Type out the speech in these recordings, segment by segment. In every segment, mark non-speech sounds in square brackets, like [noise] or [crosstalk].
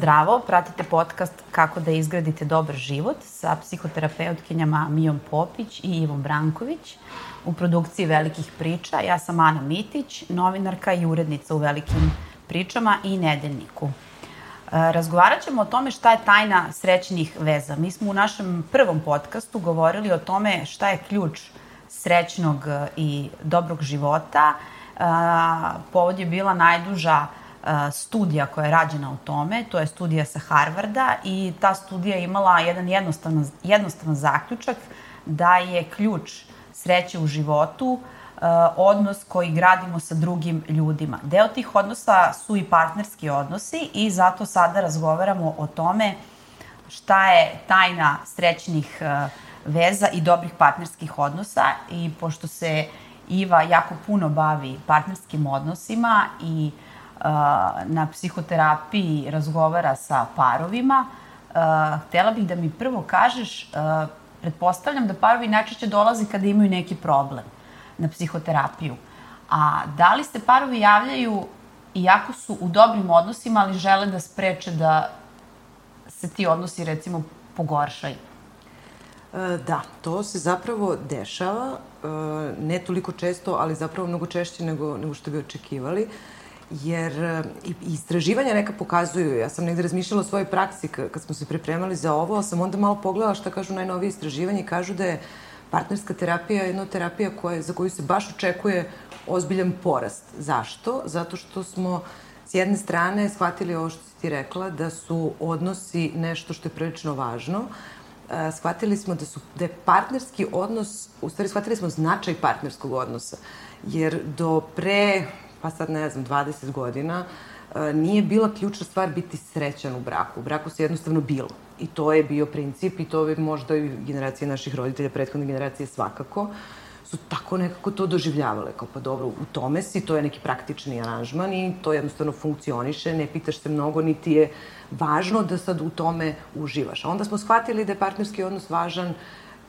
zdravo, pratite podcast Kako da izgradite dobar život sa psihoterapeutkinjama Mijom Popić i Ivom Branković u produkciji Velikih priča. Ja sam Ana Mitić, novinarka i urednica u Velikim pričama i Nedeljniku. E, razgovarat ćemo o tome šta je tajna srećnih veza. Mi smo u našem prvom podcastu govorili o tome šta je ključ srećnog i dobrog života. E, povod je bila najduža studija koja je rađena o tome, to je studija sa Harvarda i ta studija je imala jedan jednostavan, jednostavan zaključak da je ključ sreće u životu odnos koji gradimo sa drugim ljudima. Deo tih odnosa su i partnerski odnosi i zato sada razgovaramo o tome šta je tajna srećnih veza i dobrih partnerskih odnosa i pošto se Iva jako puno bavi partnerskim odnosima i uh, na psihoterapiji razgovara sa parovima, htela bih da mi prvo kažeš, pretpostavljam da parovi najčešće dolaze kada imaju neki problem na psihoterapiju. A da li se parovi javljaju iako su u dobrim odnosima, ali žele da spreče da se ti odnosi recimo pogoršaju? E, da, to se zapravo dešava, e, ne toliko često, ali zapravo mnogo češće nego, nego što bi očekivali. Uh, jer e, istraživanja neka pokazuju, ja sam negde razmišljala o svojoj praksi kad smo se pripremali za ovo, ali sam onda malo pogledala šta kažu najnovije istraživanje i kažu da je partnerska terapija jedna terapija koja, za koju se baš očekuje ozbiljan porast. Zašto? Zato što smo s jedne strane shvatili ovo što si ti rekla, da su odnosi nešto što je prilično važno, e, shvatili smo da, su, da je partnerski odnos, u stvari shvatili smo značaj partnerskog odnosa, jer do pre pa sad ne znam, 20 godina, e, nije bila ključna stvar biti srećan u braku. U braku se jednostavno bilo. I to je bio princip i to je možda i generacije naših roditelja, prethodne generacije svakako, su tako nekako to doživljavale. Kao pa dobro, u tome si, to je neki praktični aranžman i to jednostavno funkcioniše, ne pitaš se mnogo, niti je važno da sad u tome uživaš. A onda smo shvatili da je partnerski odnos važan uh,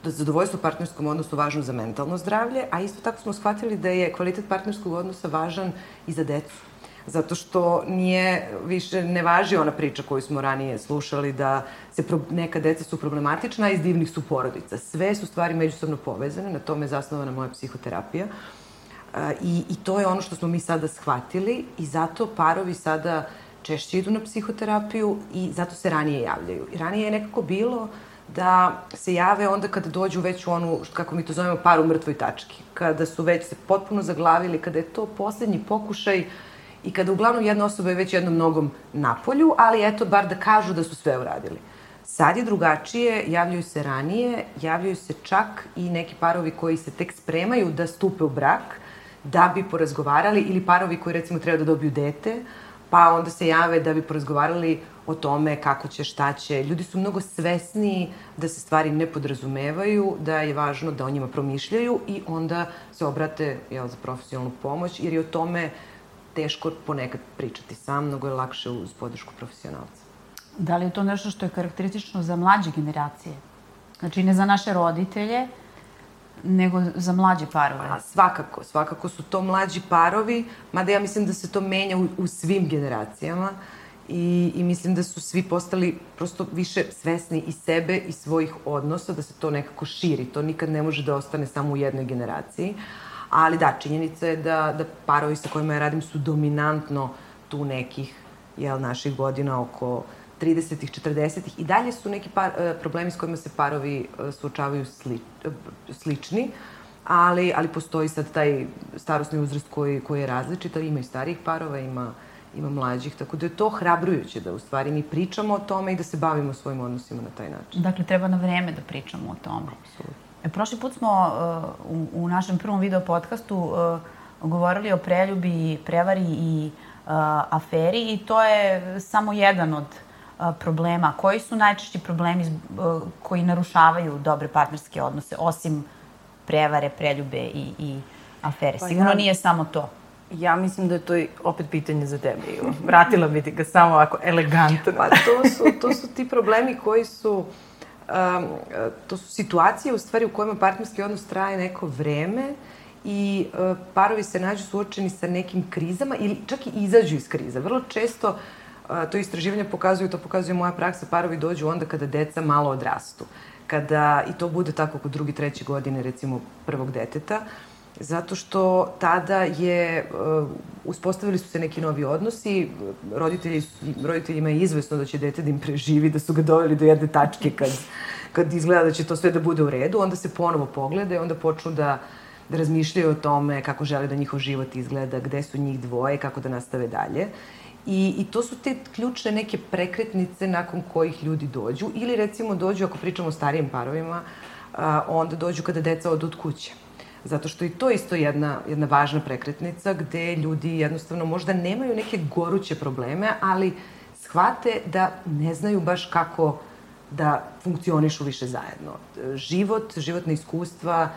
da zadovoljstvo u partnerskom odnosu važno za mentalno zdravlje, a isto tako smo shvatili da je kvalitet partnerskog odnosa važan i za decu. Zato što nije, više ne važi ona priča koju smo ranije slušali da se pro, neka deca su problematična, a iz divnih su porodica. Sve su stvari međusobno povezane, na tome je zasnovana moja psihoterapija. I, I to je ono što smo mi sada shvatili i zato parovi sada češće idu na psihoterapiju i zato se ranije javljaju. I ranije je nekako bilo uh, da se jave onda kada dođu već u onu, kako mi to zovemo, par u mrtvoj tački. Kada su već se potpuno zaglavili, kada je to poslednji pokušaj i kada uglavnom jedna osoba je već jednom nogom na polju, ali eto, bar da kažu da su sve uradili. Sad je drugačije, javljaju se ranije, javljaju se čak i neki parovi koji se tek spremaju da stupe u brak, da bi porazgovarali, ili parovi koji recimo treba da dobiju dete, pa onda se jave da bi porazgovarali o tome kako će, šta će. Ljudi su mnogo svesniji da se stvari ne podrazumevaju, da je važno da o njima promišljaju i onda se obrate jel, za profesionalnu pomoć, jer je o tome teško ponekad pričati sam, mnogo je lakše uz podršku profesionalca. Da li je to nešto što je karakteristično za mlađe generacije? Znači ne za naše roditelje, nego za mlađe parove? A, svakako, svakako su to mlađi parovi, mada ja mislim da se to menja u, u svim generacijama. Uh, i, i mislim da su svi postali prosto više svesni i sebe i svojih odnosa, da se to nekako širi. To nikad ne može da ostane samo u jednoj generaciji. Ali da, činjenica je da, da parovi sa kojima ja radim su dominantno tu nekih jel, naših godina oko 30-ih, 40-ih i dalje su neki par, e, problemi s kojima se parovi e, suočavaju sli, e, slični, ali, ali postoji sad taj starostni uzrast koji, koji je različit, ima i starijih parova, ima ima mlađih, tako da je to hrabrujuće da u stvari mi pričamo o tome i da se bavimo svojim odnosima na taj način. Dakle, treba na vreme da pričamo o tome. Absolutno. E, prošli put smo uh, u, u našem prvom video podcastu uh, govorili o preljubi, prevari i uh, aferi i to je samo jedan od uh, problema. Koji su najčešći problemi uh, koji narušavaju dobre partnerske odnose, osim prevare, preljube i, i afere? Pa Sigurno ja... nije samo to. Ja mislim da je to opet pitanje za tebe, Ivo. Vratila bi ti ga samo ovako elegantno. Pa to su, to su ti problemi koji su... Um, to su situacije u stvari u kojima partnerski odnos traje neko vreme i uh, parovi se nađu suočeni sa nekim krizama ili čak i izađu iz kriza. Vrlo često uh, to istraživanje pokazuju, to pokazuje moja praksa, parovi dođu onda kada deca malo odrastu. Kada, i to bude tako kod drugi, treći godine, recimo, prvog deteta, zato što tada je, uh, uspostavili su se neki novi odnosi, roditelji, roditeljima je izvesno da će dete da im preživi, da su ga doveli do jedne tačke kad, kad izgleda da će to sve da bude u redu, onda se ponovo pogleda i onda počnu da, da razmišljaju o tome kako žele da njihov život izgleda, gde su njih dvoje, kako da nastave dalje. I, I to su te ključne neke prekretnice nakon kojih ljudi dođu. Ili recimo dođu, ako pričamo o starijim parovima, onda dođu kada deca odu od kuće. Zato što i to je isto jedna, jedna važna prekretnica gde ljudi jednostavno možda nemaju neke goruće probleme, ali shvate da ne znaju baš kako da funkcionišu više zajedno. Život, životne iskustva,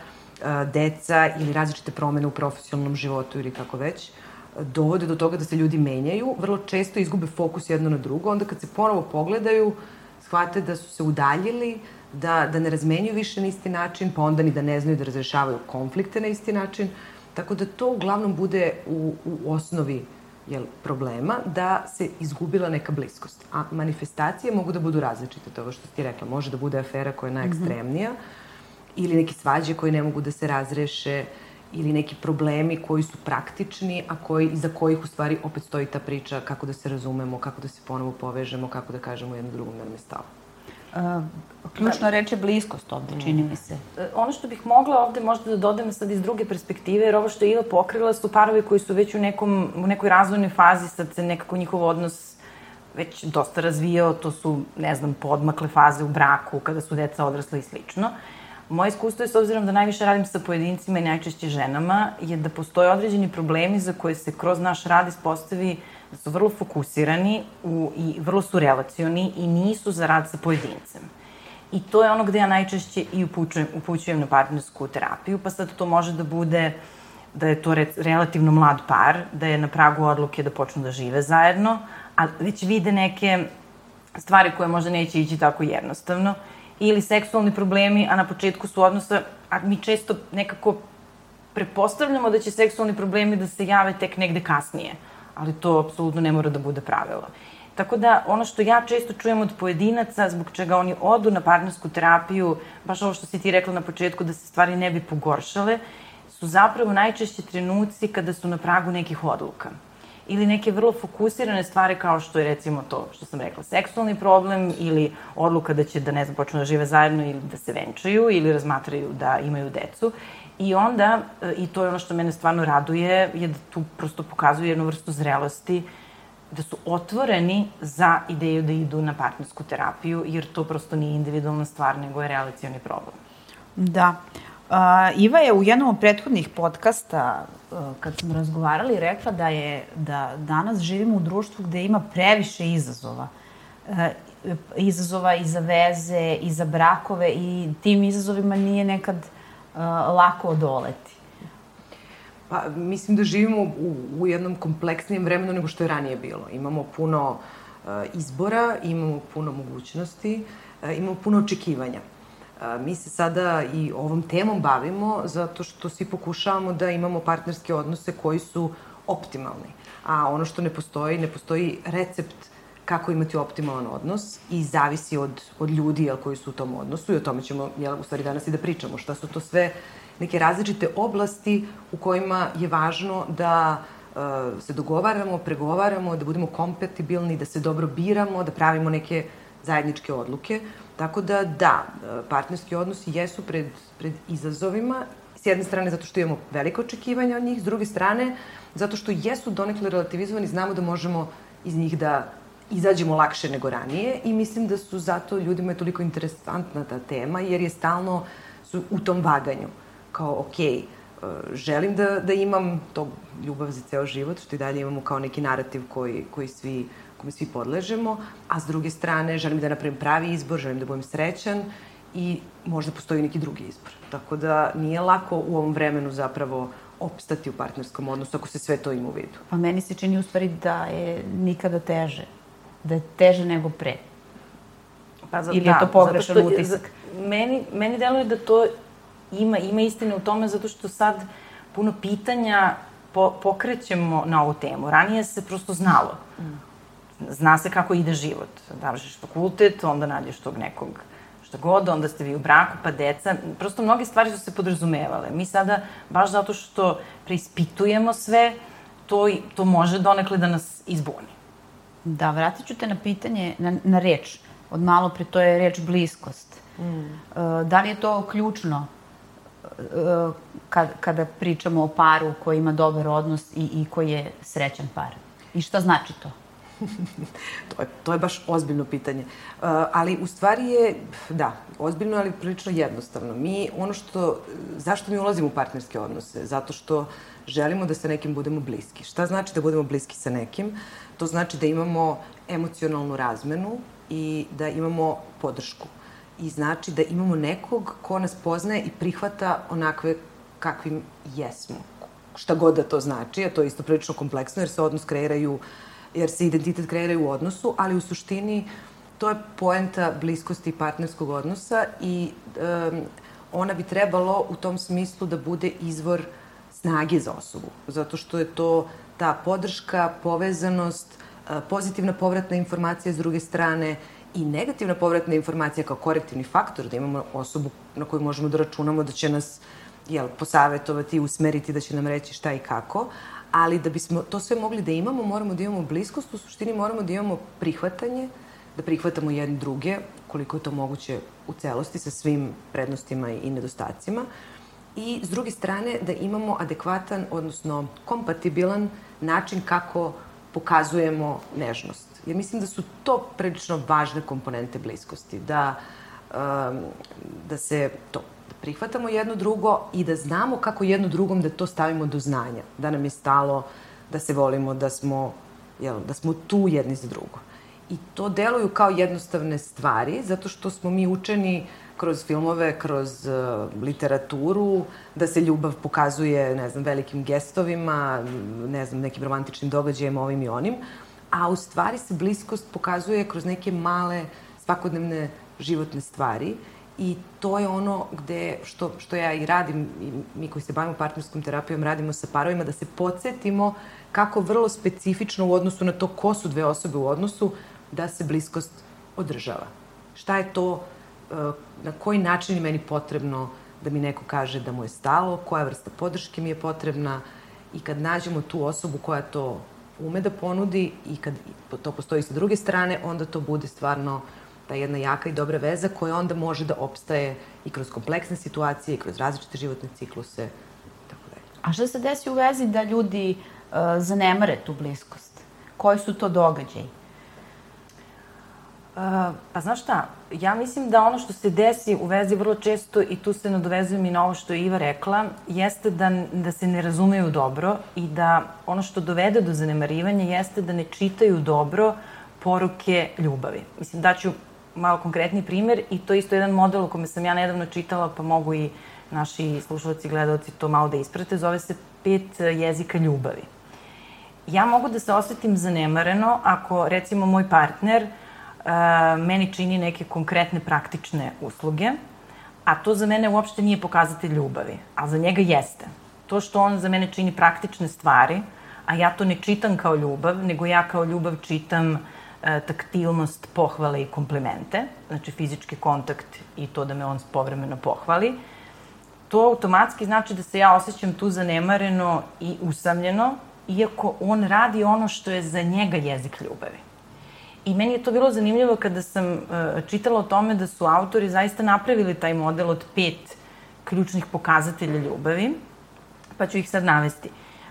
deca ili različite promene u profesionalnom životu ili kako već, dovode do toga da se ljudi menjaju, vrlo često izgube fokus jedno na drugo, onda kad se ponovo pogledaju, shvate da su se udaljili, da, da ne razmenjuju više na isti način, pa onda ni da ne znaju da razrešavaju konflikte na isti način. Tako da to uglavnom bude u, u osnovi jel, problema da se izgubila neka bliskost. A manifestacije mogu da budu različite, to što ti rekla. Može da bude afera koja je najekstremnija, mm -hmm. ili neki svađe koji ne mogu da se razreše, ili neki problemi koji su praktični, a koji, iza kojih u stvari opet stoji ta priča kako da se razumemo, kako da se ponovo povežemo, kako da kažemo jedno drugom da nam je stalo. Uh, ključna reč je bliskost ovde, čini mi se. Uh, ono što bih mogla ovde možda da dodam sad iz druge perspektive, jer ovo što je Iva pokrila su parovi koji su već u, nekom, u nekoj razvojnoj fazi, sad se nekako njihov odnos već dosta razvijao, to su, ne znam, podmakle faze u braku, kada su deca odrasla i slično. Moje iskustvo je, s obzirom da najviše radim sa pojedincima i najčešće ženama, je da postoje određeni problemi za koje se kroz naš rad ispostavi uh, da su vrlo fokusirani u, i vrlo su relacioni i nisu za rad sa pojedincem. I to je ono gde ja najčešće i upućujem, upućujem na partnersku terapiju, pa sad to može da bude da je to re, relativno mlad par, da je na pragu odluke da počnu da žive zajedno, a već vide neke stvari koje možda neće ići tako jednostavno, ili seksualni problemi, a na početku su odnosa, a mi često nekako prepostavljamo da će seksualni problemi da se jave tek negde kasnije ali to apsolutno ne mora da bude pravilo. Tako da, ono što ja često čujem od pojedinaca, zbog čega oni odu na partnersku terapiju, baš ovo što si ti rekla na početku, da se stvari ne bi pogoršale, su zapravo najčešće trenuci kada su na pragu nekih odluka. Ili neke vrlo fokusirane stvari kao što je recimo to što sam rekla, seksualni problem ili odluka da će da ne znam počnu da žive zajedno ili da se venčaju ili razmatraju da imaju decu. I onda, e, i to je ono što mene stvarno raduje, je da tu prosto pokazuje jednu vrstu zrelosti, da su otvoreni za ideju da idu na partnersku terapiju, jer to prosto nije individualna stvar, nego je relacijani problem. Da. Uh, Iva je u jednom od prethodnih podcasta, uh, kad smo razgovarali, rekla da je da danas živimo u društvu gde ima previše izazova. Uh, izazova i za veze, i za brakove i tim izazovima nije nekad lako odoleti? Pa, mislim da živimo u, u jednom kompleksnijem vremenu nego što je ranije bilo. Imamo puno uh, izbora, imamo puno mogućnosti, uh, imamo puno očekivanja. Uh, mi se sada i ovom temom bavimo zato što svi pokušavamo da imamo partnerske odnose koji su optimalni. A ono što ne postoji, ne postoji recept kako imati optimalan odnos i zavisi od, od ljudi jel, koji su u tom odnosu i o tome ćemo jel, u stvari danas i da pričamo. Šta su to sve neke različite oblasti u kojima je važno da uh, se dogovaramo, pregovaramo, da budemo kompatibilni, da se dobro biramo, da pravimo neke zajedničke odluke. Tako da, da, partnerski odnosi jesu pred, pred izazovima, s jedne strane zato što imamo velike očekivanja od njih, s druge strane zato što jesu donekle relativizovani, znamo da možemo iz njih da izađemo lakše nego ranije i mislim da su zato ljudima je toliko interesantna ta tema jer je stalno su u tom vaganju. Kao, ok, e, želim da, da imam to ljubav za ceo život, što i dalje imamo kao neki narativ koji, koji svi, kome svi podležemo, a s druge strane želim da napravim pravi izbor, želim da budem srećan i možda postoji neki drugi izbor. Tako da nije lako u ovom vremenu zapravo opstati u partnerskom odnosu ako se sve to ima u vidu. Pa meni se čini u stvari da je nikada teže da je teže nego pre? Pa za, Ili da, je to pogrešan što, utisak? Meni, meni deluje da to ima, ima istine u tome zato što sad puno pitanja po, pokrećemo na ovu temu. Ranije se prosto znalo. Mm. Zna se kako ide život. Završiš fakultet, onda nađeš tog nekog šta god, onda ste vi u braku, pa deca. Prosto mnoge stvari su se podrazumevale. Mi sada, baš zato što preispitujemo sve, to, to može donekle da nas izbuni. Da, vratit ću te na pitanje, na, na reč. Od malo pre to je reč bliskost. Mm. Da li je to ključno e, kad, kada pričamo o paru koji ima dobar odnos i, i koji je srećan par? I šta znači to? To, je, to je baš ozbiljno pitanje. Uh, ali u stvari je, da, ozbiljno, ali prilično jednostavno. Mi, ono što, zašto mi ulazimo u partnerske odnose? Zato što želimo da sa nekim budemo bliski. Šta znači da budemo bliski sa nekim? To znači da imamo emocionalnu razmenu i da imamo podršku. I znači da imamo nekog ko nas poznaje i prihvata onakve kakvim jesmo. Šta god da to znači, a to je isto prilično kompleksno jer se odnos kreiraju uh, jer se identitet kreira u odnosu, ali u suštini to je poenta bliskosti i partnerskog odnosa i um, ona bi trebalo u tom smislu da bude izvor snage za osobu, zato što je to ta podrška, povezanost, uh, pozitivna povratna informacija s druge strane i negativna povratna informacija kao korektivni faktor, da imamo osobu na koju možemo da računamo da će nas jel, posavetovati, usmeriti, da će nam reći šta i kako, ali da bismo to sve mogli da imamo, moramo da imamo bliskost, u suštini moramo da imamo prihvatanje, da prihvatamo jedne druge, koliko je to moguće u celosti, sa svim prednostima i nedostacima. I, s druge strane, da imamo adekvatan, odnosno kompatibilan način kako pokazujemo nežnost. Jer mislim da su to prilično važne komponente bliskosti. Da, um, da se to prihvatamo jedno drugo i da znamo kako jedno drugom da to stavimo do znanja. Da nam je stalo, da se volimo, da smo, jel, da smo tu jedni za drugo. I to deluju kao jednostavne stvari, zato što smo mi učeni kroz filmove, kroz uh, literaturu, da se ljubav pokazuje, ne znam, velikim gestovima, ne znam, nekim romantičnim događajem, ovim i onim, a u stvari se bliskost pokazuje kroz neke male, svakodnevne životne stvari I to je ono gde, što, što ja i radim, i mi koji se bavimo partnerskom terapijom, radimo sa parovima, da se podsjetimo kako vrlo specifično u odnosu na to ko su dve osobe u odnosu, da se bliskost održava. Šta je to, e, na koji način je meni potrebno da mi neko kaže da mu je stalo, koja vrsta podrške mi je potrebna i kad nađemo tu osobu koja to ume da ponudi i kad to postoji sa druge strane, onda to bude stvarno uh, ta jedna jaka i dobra veza koja onda može da opstaje i kroz kompleksne situacije i kroz različite životne cikluse. Tako da. A šta se desi u vezi da ljudi uh, zanemare tu bliskost? Koji su to događaji? Uh, pa znaš šta, ja mislim da ono što se desi u vezi vrlo često, i tu se nadovezujem i na ovo što je Iva rekla, jeste da, da se ne razumeju dobro i da ono što dovede do zanemarivanja jeste da ne čitaju dobro poruke ljubavi. Mislim, daću malo konkretni primer i to je isto jedan model o kome sam ja nedavno čitala, pa mogu i naši slušalci i gledalci to malo da isprate. Zove se Pet jezika ljubavi. Ja mogu da se osetim zanemareno ako, recimo, moj partner uh, meni čini neke konkretne praktične usluge, a to za mene uopšte nije pokazatelj ljubavi, a za njega jeste. To što on za mene čini praktične stvari, a ja to ne čitam kao ljubav, nego ja kao ljubav čitam taktilnost, pohvale i komplimente, znači fizički kontakt i to da me on povremeno pohvali, to automatski znači da se ja osjećam tu zanemareno i usamljeno, iako on radi ono što je za njega jezik ljubavi. I meni je to bilo zanimljivo kada sam uh, čitala o tome da su autori zaista napravili taj model od pet ključnih pokazatelja ljubavi, pa ću ih sad navesti.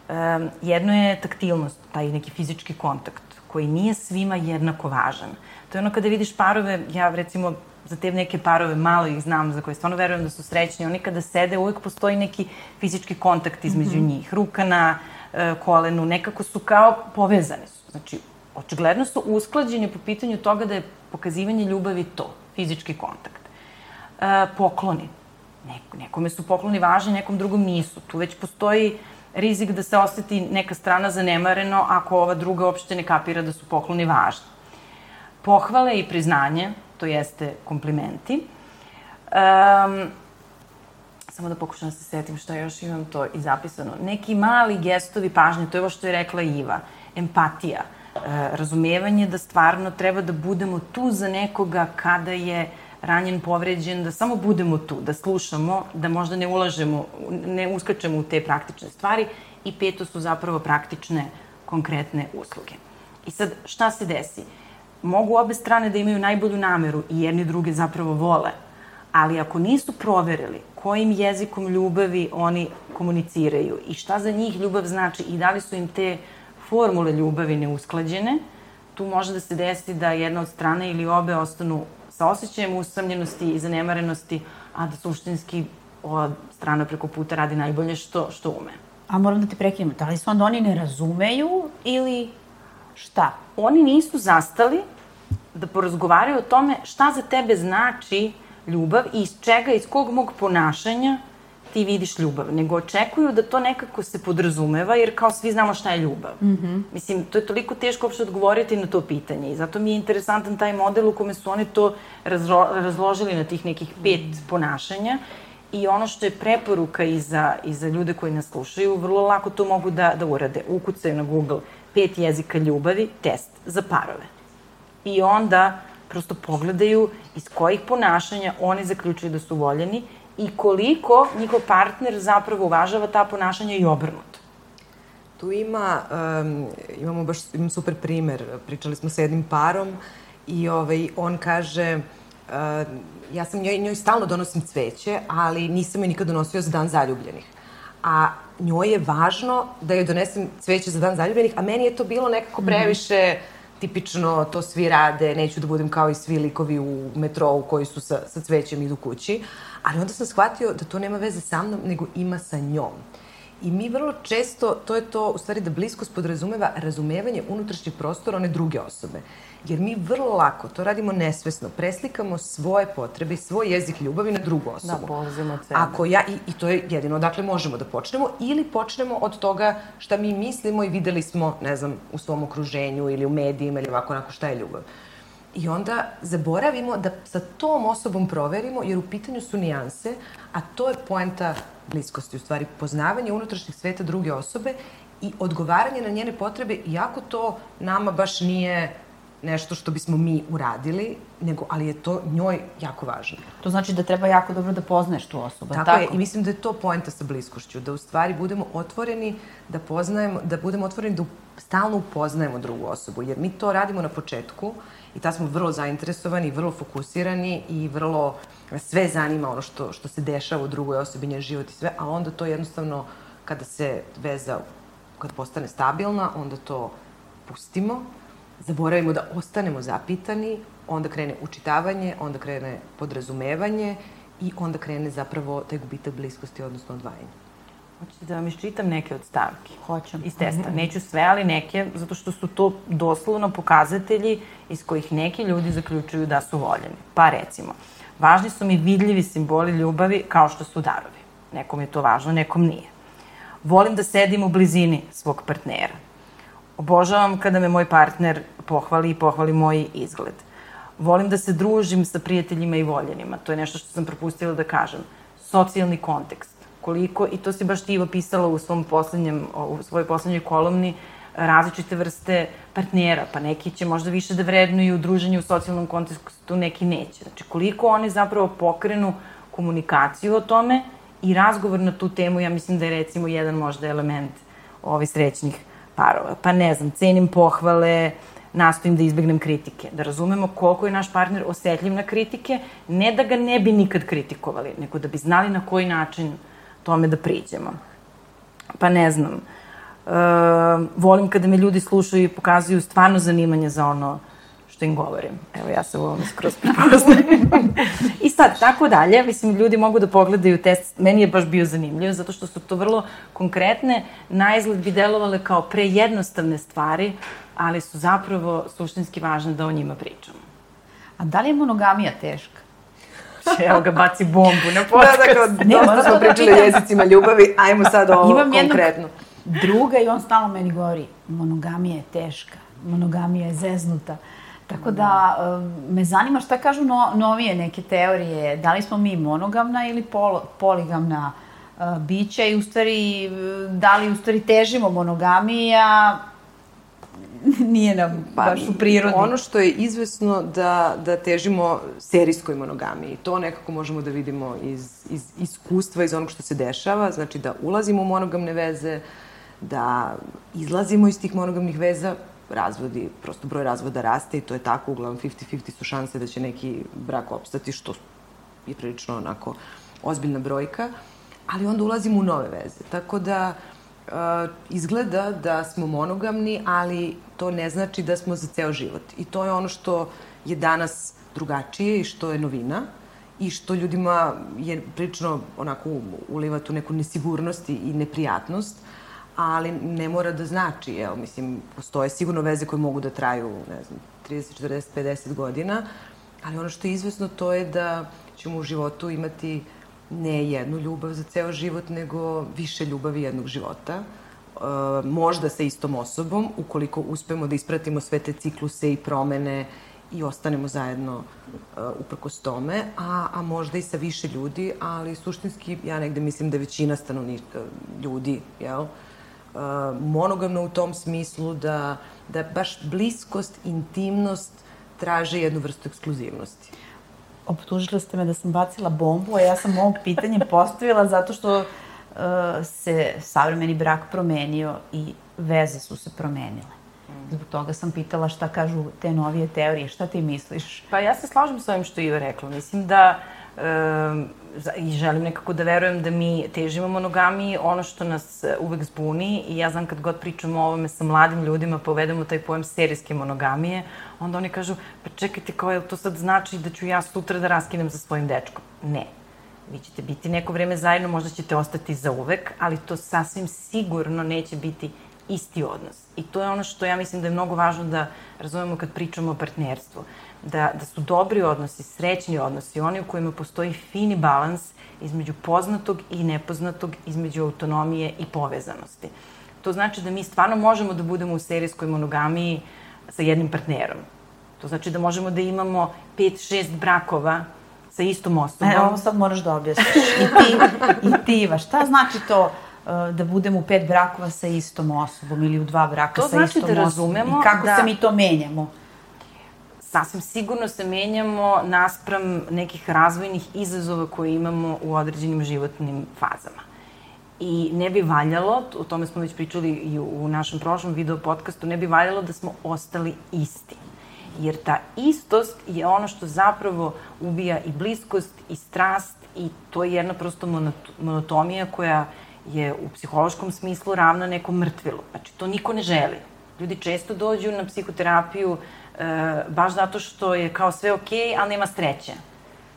Um, jedno je taktilnost, taj neki fizički kontakt koji nije svima jednako važan. To je ono kada vidiš parove, ja recimo za te neke parove malo ih znam, za koje stvarno verujem da su srećni, oni kada sede uvek postoji neki fizički kontakt između mm -hmm. njih, ruka na e, kolenu, nekako su kao povezani su. Znači, očigledno su usklađeni po pitanju toga da je pokazivanje ljubavi to, fizički kontakt. E, pokloni. Nek, nekome su pokloni važni, nekom drugom nisu. Tu već postoji rizik da se oseti neka strana zanemareno ako ova druga uopšte ne kapira da su pokloni važni. Pohvale i priznanje, to jeste komplimenti. Um, samo da pokušam da se setim šta još imam to i zapisano. Neki mali gestovi pažnje, to je ovo što je rekla Iva. Empatija. razumevanje da stvarno treba da budemo tu za nekoga kada je ranjen, povređen, da samo budemo tu, da slušamo, da možda ne ulažemo, ne uskačemo u te praktične stvari i peto su zapravo praktične, konkretne usluge. I sad, šta se desi? Mogu obe strane da imaju najbolju nameru i jedni druge zapravo vole, ali ako nisu proverili kojim jezikom ljubavi oni komuniciraju i šta za njih ljubav znači i da li su im te formule ljubavi neusklađene, tu može da se desi da jedna od strane ili obe ostanu sa osjećajem usamljenosti i zanemarenosti, a da suštinski ova strana preko puta radi najbolje što, što ume. A moram da te prekinem, da li se onda oni ne razumeju ili šta? Oni nisu zastali da porazgovaraju o tome šta za tebe znači ljubav i iz čega, iz kog mog ponašanja ti vidiš ljubav, nego očekuju da to nekako se podrazumeva, jer kao svi znamo šta je ljubav. Mm -hmm. Mislim, to je toliko teško uopšte odgovoriti na to pitanje i zato mi je interesantan taj model u kome su oni to razlo, razložili na tih nekih pet mm -hmm. ponašanja i ono što je preporuka i za, i za ljude koji nas slušaju, vrlo lako to mogu da, da urade. Ukucaju na Google pet jezika ljubavi, test za parove. I onda prosto pogledaju iz kojih ponašanja oni zaključuju da su voljeni i koliko njihov partner zapravo uvažava ta ponašanja i obrnuto. Tu ima, um, imamo baš imam super primer, pričali smo sa jednim parom i ovaj, on kaže, uh, ja sam njoj, njoj stalno donosim cveće, ali nisam joj nikad donosio za dan zaljubljenih. A njoj je važno da joj donesem cveće za dan zaljubljenih, a meni je to bilo nekako mhm. previše tipično, to svi rade, neću da budem kao i svi likovi u metrou koji su sa, sa cvećem idu kući. Ali onda sam shvatio da to nema veze sa mnom, nego ima sa njom. I mi vrlo često, to je to, u stvari da bliskost podrazumeva razumevanje unutrašnjeg prostora one druge osobe. Jer mi vrlo lako, to radimo nesvesno, preslikamo svoje potrebe i svoj jezik ljubavi na drugu osobu. Da, polazimo od sebe. Ako ja, i, i to je jedino odakle možemo da počnemo, ili počnemo od toga šta mi mislimo i videli smo, ne znam, u svom okruženju ili u medijima ili ovako onako šta je ljubav. I onda zaboravimo da sa tom osobom proverimo, jer u pitanju su nijanse, a to je poenta bliskosti, u stvari poznavanje unutrašnjeg sveta druge osobe i odgovaranje na njene potrebe, iako to nama baš nije nešto što bismo mi uradili, nego, ali je to njoj jako važno. To znači da treba jako dobro da poznaješ tu osobu, tako? Tako je, i mislim da je to poenta sa bliskošću, da u stvari budemo otvoreni, da poznajemo, da budemo otvoreni da stalno upoznajemo drugu osobu, jer mi to radimo na početku i ta smo vrlo zainteresovani, vrlo fokusirani i vrlo sve zanima ono što, što se dešava u drugoj osobi, njen život i sve, a onda to jednostavno kada se veza, kad postane stabilna, onda to pustimo zaboravimo da ostanemo zapitani, onda krene učitavanje, onda krene podrazumevanje i onda krene zapravo taj gubitak bliskosti, odnosno odvajanje. Hoćete da vam iščitam neke od stavki? Hoćem. Iz testa. Neću sve, ali neke, zato što su to doslovno pokazatelji iz kojih neki ljudi zaključuju da su voljeni. Pa recimo, važni su mi vidljivi simboli ljubavi kao što su darovi. Nekom je to važno, nekom nije. Volim da sedim u blizini svog partnera. Obožavam kada me moj partner pohvali i pohvali moj izgled. Volim da se družim sa prijateljima i voljenima. To je nešto što sam propustila da kažem. Socijalni kontekst. Koliko, i to si baš ti opisala u svom poslednjem, u svojoj poslednjoj kolumni, različite vrste partnera, pa neki će možda više da vrednuju druženje u socijalnom kontekstu, neki neće. Znači, koliko oni zapravo pokrenu komunikaciju o tome i razgovor na tu temu, ja mislim da je recimo jedan možda element ovih srećnih parova. Pa ne znam, cenim pohvale, nastojim da izbegnem kritike. Da razumemo koliko je naš partner osetljiv na kritike, ne da ga ne bi nikad kritikovali, nego da bi znali na koji način tome da priđemo. Pa ne znam, uh, volim kada me ljudi slušaju i pokazuju stvarno zanimanje za ono što im govorim. Evo, ja se u ovom skroz prepoznajem. I sad, tako dalje, mislim, ljudi mogu da pogledaju test, meni je baš bio zanimljiv, zato što su to vrlo konkretne, na izgled bi delovale kao prejednostavne stvari, ali su zapravo suštinski važne da o njima pričamo. A da li je monogamija teška? [laughs] Evo ga, baci bombu na podcast. Da, dakle, ne, dosta smo pričali o jezicima ljubavi, ajmo sad ovo Imam konkretno. druga i on stalno meni govori, monogamija je teška, monogamija je zeznuta. Tako da, me zanima šta kažu no, novije neke teorije, da li smo mi monogamna ili pol, poligamna uh, bića i u stvari, da li u stvari težimo monogamiji, a [laughs] nije nam pa, baš u prirodi. Ono što je izvesno da, da težimo serijskoj monogamiji. To nekako možemo da vidimo iz, iz iskustva, iz onog što se dešava. Znači da ulazimo u monogamne veze, da izlazimo iz tih monogamnih veza, razvodi, prosto broj razvoda raste i to je tako, uglavnom 50-50 su šanse da će neki brak opstati, što je prilično onako ozbiljna brojka, ali onda ulazimo u nove veze. Tako da, uh, izgleda da smo monogamni, ali to ne znači da smo za ceo život. I to je ono što je danas drugačije i što je novina i što ljudima je prilično onako uliva tu neku nesigurnost i neprijatnost, ali ne mora da znači, jel, mislim, postoje sigurno veze koje mogu da traju, ne znam, 30, 40, 50 godina, ali ono što je izvesno to je da ćemo u životu imati ne jednu ljubav za ceo život, nego više ljubavi jednog života. E, možda sa istom osobom, ukoliko uspemo da ispratimo sve te cikluse i promene i ostanemo zajedno uh, uprkos tome, a, a možda i sa više ljudi, ali suštinski ja negde mislim da većina stanovnika ljudi, jel, monogamno u tom smislu da, da baš bliskost, intimnost traže jednu vrstu ekskluzivnosti optužili ste me da sam bacila bombu, a ja sam ovo pitanje postavila zato što uh, se savremeni brak promenio i veze su se promenile. Zbog toga sam pitala šta kažu te novije teorije, šta ti misliš? Pa ja se slažem sa ovim što Iva rekla. Mislim da i želim nekako da verujem da mi težimo monogamiji, ono što nas e, uvek zbuni i ja znam kad god pričamo o ovome sa mladim ljudima, povedemo taj pojem serijske monogamije, onda oni kažu, pa čekajte, kao je to sad znači da ću ja sutra da raskinem sa svojim dečkom? Ne. Vi ćete biti neko vreme zajedno, možda ćete ostati za uvek, ali to sasvim sigurno neće biti isti odnos. I to je ono što ja mislim da je mnogo važno da razumemo kad pričamo o partnerstvu da, da su dobri odnosi, srećni odnosi, oni u kojima postoji fini balans između poznatog i nepoznatog, između autonomije i povezanosti. To znači da mi stvarno možemo da budemo u serijskoj monogamiji sa jednim partnerom. To znači da možemo da imamo pet, šest brakova sa istom osobom. E, ovo sad moraš da objasniš. I ti, i ti, Iva, šta znači to da budemo u pet brakova sa istom osobom ili u dva braka to sa znači istom da osobom? I kako da... se mi to menjamo? sasvim sigurno se menjamo naspram nekih razvojnih izazova koje imamo u određenim životnim fazama. I ne bi valjalo, o tome smo već pričali i u našem prošlom video podcastu, ne bi valjalo da smo ostali isti. Jer ta istost je ono što zapravo ubija i bliskost i strast i to je jedna prosto monotomija koja je u psihološkom smislu ravna nekom mrtvilu. Znači, to niko ne želi. Ljudi često dođu na psihoterapiju e, baš zato što je kao sve okej, okay, ali nema sreće.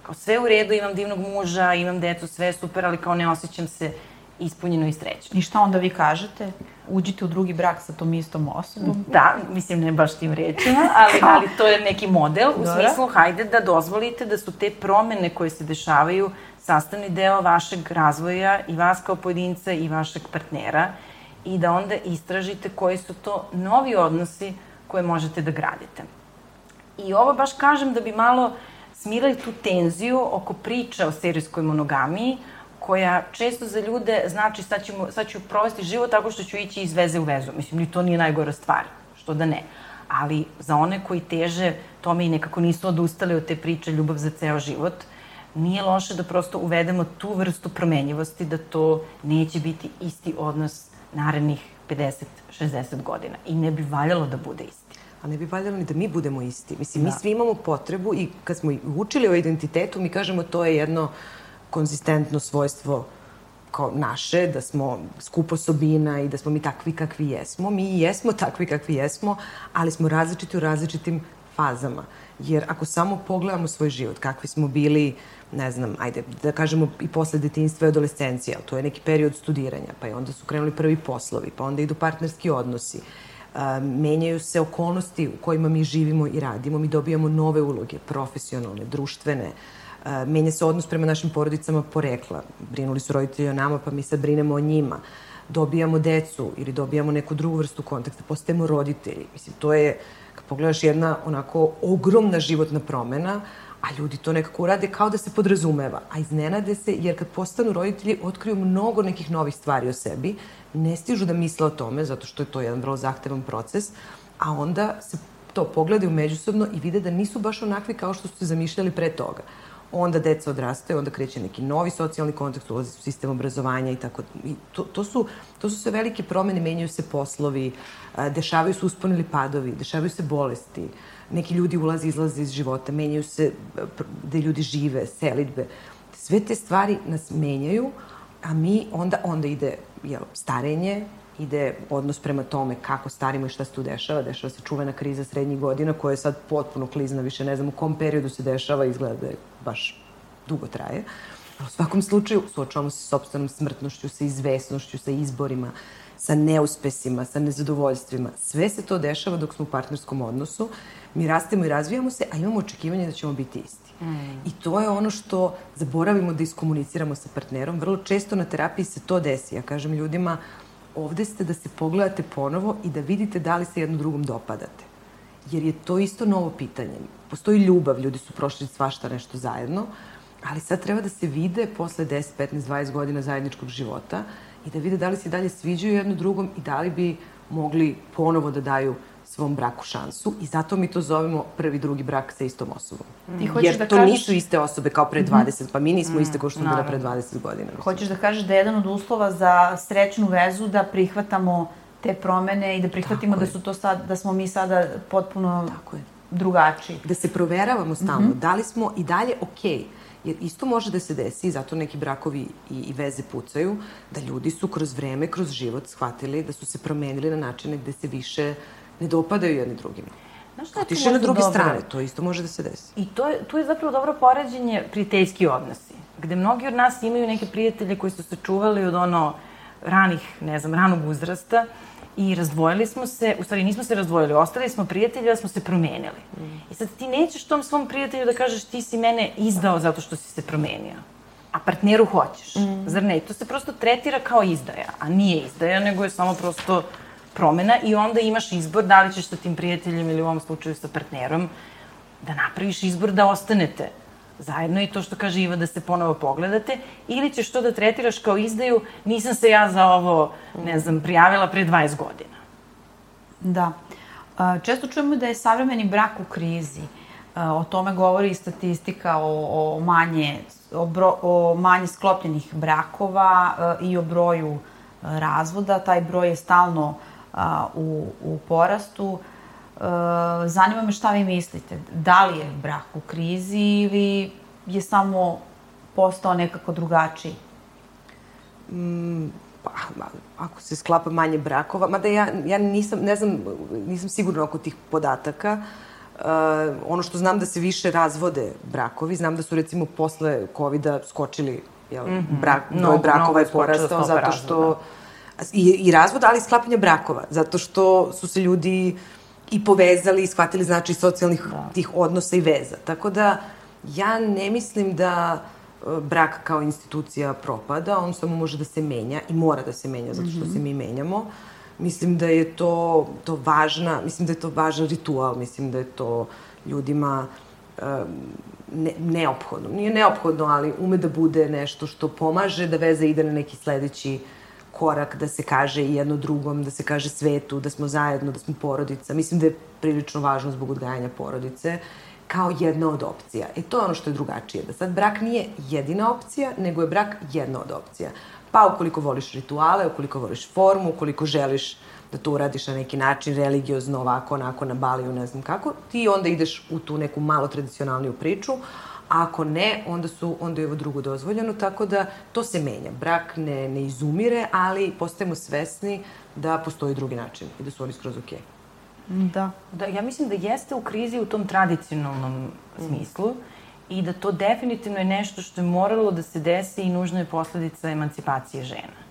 Kao sve u redu, imam divnog muža, imam decu, sve je super, ali kao ne osjećam se ispunjeno i srećno. I šta onda vi kažete? Uđite u drugi brak sa tom istom osobom? Da, mislim ne baš tim rečima, ali, ali to je neki model u Dora. smislu hajde da dozvolite da su te promene koje se dešavaju sastavni deo vašeg razvoja i vas kao pojedinca i vašeg partnera i da onda istražite koji su to novi odnosi koje možete da gradite. I ovo baš kažem da bi malo smirali tu tenziju oko priče o serijskoj monogamiji, koja često za ljude znači sad, ćemo, sad ću provesti život tako što ću ići iz veze u vezu. Mislim, ni to nije najgora stvar, što da ne. Ali za one koji teže tome i nekako nisu odustali od te priče ljubav za ceo život, nije loše da prosto uvedemo tu vrstu promenjivosti, da to neće biti isti odnos narednih 50-60 godina. I ne bi valjalo da bude isti. A ne bi valjalo ni da mi budemo isti. Mislim, da. mi svi imamo potrebu i kad smo učili o identitetu, mi kažemo to je jedno konzistentno svojstvo kao naše, da smo skup osobina i da smo mi takvi kakvi jesmo. Mi jesmo takvi kakvi jesmo, ali smo različiti u različitim fazama. Jer ako samo pogledamo svoj život, kakvi smo bili, ne znam, ajde, da kažemo i posle detinjstva i adolescencije, ali to je neki period studiranja, pa i onda su krenuli prvi poslovi, pa onda idu partnerski odnosi, menjaju se okolnosti u kojima mi živimo i radimo, mi dobijamo nove uloge, profesionalne, društvene, menja se odnos prema našim porodicama porekla. Brinuli su roditelji o nama, pa mi sad brinemo o njima. Dobijamo decu ili dobijamo neku drugu vrstu kontakta, postajemo roditelji. Mislim, to je pogledaš jedna onako ogromna životna promena, a ljudi to nekako urade kao da se podrazumeva. A iznenade se jer kad postanu roditelji otkriju mnogo nekih novih stvari o sebi, ne stižu da misle o tome, zato što je to jedan vrlo zahtevan proces, a onda se to pogledaju međusobno i vide da nisu baš onakvi kao što su se zamišljali pre toga. Onda deca odrastaju, onda kreće neki novi socijalni kontekst, ulazi u sistem obrazovanja i tako. I to, to, su, to su sve velike promene, menjaju se poslovi, dešavaju se usponi ili padovi, dešavaju se bolesti, neki ljudi ulaze i izlaze iz života, menjaju se gde ljudi žive, selitbe. Sve te stvari nas menjaju, a mi onda, onda ide jel, starenje, ide odnos prema tome kako starimo i šta se tu dešava. Dešava se čuvena kriza srednjih godina koja je sad potpuno klizna, više ne znam u kom periodu se dešava, izgleda da je baš dugo traje. U svakom slučaju suočavamo se s sobstvenom smrtnošću, sa izvesnošću, sa izborima, sa neuspesima, sa nezadovoljstvima. Sve se to dešava dok smo u partnerskom odnosu. Mi rastemo i razvijamo se, a imamo očekivanje da ćemo biti isti. Mm. I to je ono što zaboravimo da iskomuniciramo sa partnerom. Vrlo često na terapiji se to desi. Ja kažem ljudima, ovde ste da se pogledate ponovo i da vidite da li se jedno drugom dopadate. Jer je to isto novo pitanje. Postoji ljubav, ljudi su prošli svašta nešto zajedno, ali sad treba da se vide posle 10, 15, 20 godina zajedničkog života i da vide da li se dalje sviđaju jedno drugom i da li bi mogli ponovo da daju svom braku šansu i zato mi to zovemo prvi, drugi brak sa istom osobom. Ti hoćeš Jer da to kažeš... nisu iste osobe kao pre 20, mm. pa mi nismo mm, iste kao što smo bila pre 20 godina. Mislim. Hoćeš da kažeš da je jedan od uslova za srećnu vezu da prihvatamo te promene i da prihvatimo Tako da su to sad, da smo mi sada potpuno Tako je. Drugačiji. Da se proveravamo stalno, mm -hmm. da li smo i dalje okej. Okay Jer isto može da se desi, zato neki brakovi i, i veze pucaju, da ljudi su kroz vreme, kroz život shvatili da su se promenili na načine gde se više ne dopadaju jedni drugima. Znaš šta Otiše na druge dobro? strane, to isto može da se desi. I to je, tu je zapravo dobro poređenje prijateljski odnosi, gde mnogi od nas imaju neke prijatelje koji su se čuvali od ono ranih, ne znam, ranog uzrasta i razdvojili smo se, u stvari nismo se razdvojili, ostali smo prijatelji, da smo se promenili. Mm. I sad ti nećeš tom svom prijatelju da kažeš ti si mene izdao zato što si se promenio. A partneru hoćeš. Mm. Zar ne? I to se prosto tretira kao izdaja, a nije izdaja, nego je samo prosto promena i onda imaš izbor da li ćeš sa tim prijateljem ili u ovom slučaju sa partnerom da napraviš izbor da ostanete zajedno i to što kaže Iva da se ponovo pogledate ili ćeš to da tretiraš kao izdaju nisam se ja za ovo, ne znam, prijavila pre 20 godina. Da. Često čujemo da je savremeni brak u krizi. O tome govori i statistika o, o manje o, bro, o manje sklopljenih brakova i o broju razvoda. Taj broj je stalno u, u porastu. E, zanima me šta vi mislite. Da li je brak u krizi ili je samo postao nekako drugačiji? Mm, pa, ako se sklapa manje brakova, mada ja, ja nisam, ne znam, nisam sigurna oko tih podataka. Uh, ono što znam da se više razvode brakovi, znam da su recimo posle covid skočili jel, mm -hmm. brak, broj brakova je porastao zato što razvoda i, i razvod, ali i sklapanje brakova, zato što su se ljudi i povezali i shvatili znači socijalnih da. tih odnosa i veza. Tako da ja ne mislim da e, brak kao institucija propada, on samo može da se menja i mora da se menja zato što mm -hmm. se mi menjamo. Mislim da je to, to važna, mislim da je to važan ritual, mislim da je to ljudima ne, neophodno. Nije neophodno, ali ume da bude nešto što pomaže da veza ide na neki sledeći uh, korak da se kaže jedno drugom, da se kaže svetu, da smo zajedno, da smo porodica. Mislim da je prilično važno zbog odgajanja porodice kao jedna od opcija. E to je ono što je drugačije. Da sad brak nije jedina opcija, nego je brak jedna od opcija. Pa ukoliko voliš rituale, ukoliko voliš formu, ukoliko želiš da to uradiš na neki način, religiozno, ovako, onako, na baliju, ne znam kako, ti onda ideš u tu neku malo tradicionalniju priču, a ako ne, onda, su, onda je ovo drugo dozvoljeno, tako da to se menja. Brak ne, ne izumire, ali postajemo svesni da postoji drugi način i da su oni skroz okej. Okay. Da. da. Ja mislim da jeste u krizi u tom tradicionalnom mm. smislu i da to definitivno je nešto što je moralo da se desi i nužno je posledica emancipacije žena.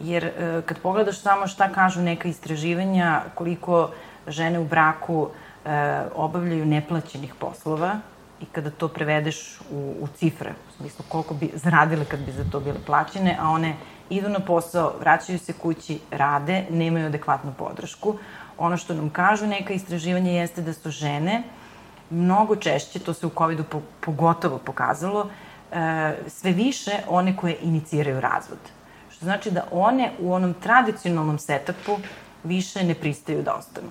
Jer e, kad pogledaš samo šta kažu neka istraživanja, koliko žene u braku e, obavljaju neplaćenih poslova, i kada to prevedeš u, u cifre, u smislu koliko bi zaradile kad bi za to bile plaćene, a one idu na posao, vraćaju se kući, rade, nemaju adekvatnu podršku. Ono što nam kažu neka istraživanja jeste da su žene mnogo češće, to se u COVID-u po, pogotovo pokazalo, e, sve više one koje iniciraju razvod. Što znači da one u onom tradicionalnom setupu više ne pristaju da ostanu.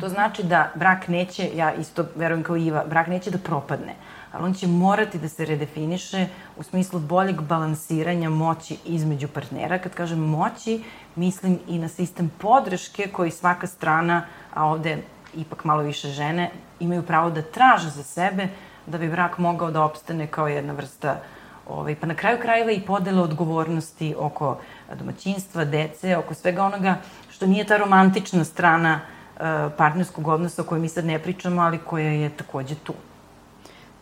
To znači da brak neće, ja isto verujem kao Iva, brak neće da propadne, ali on će morati da se redefiniše u smislu boljeg balansiranja moći između partnera. Kad kažem moći, mislim i na sistem podrške koji svaka strana, a ovde ipak malo više žene, imaju pravo da traže za sebe da bi brak mogao da opstane kao jedna vrsta ovaj, pa na kraju krajeva i podele odgovornosti oko domaćinstva, dece, oko svega onoga što nije ta romantična strana uh, partnerskog odnosa o kojoj mi sad ne pričamo, ali koja je takođe tu.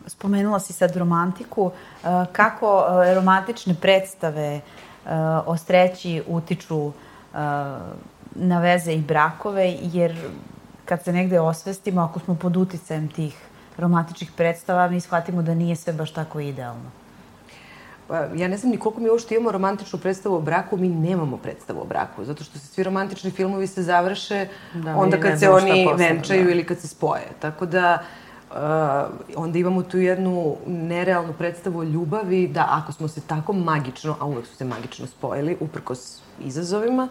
Spomenula si sad romantiku. Uh, kako uh, romantične predstave o sreći utiču na veze i brakove, jer kad se negde osvestimo, ako smo pod uticajem tih romantičnih predstava, mi shvatimo da nije sve baš tako idealno. Pa, ja ne znam ni koliko mi uopšte imamo romantičnu predstavu o braku, mi nemamo predstavu o braku, zato što se svi romantični filmovi se završe da, onda kad se oni posebno, venčaju da. ili kad se spoje. Tako da, uh, onda imamo tu jednu nerealnu predstavu o ljubavi, da ako smo se tako magično, a uvek su se magično spojili, uprkos izazovima,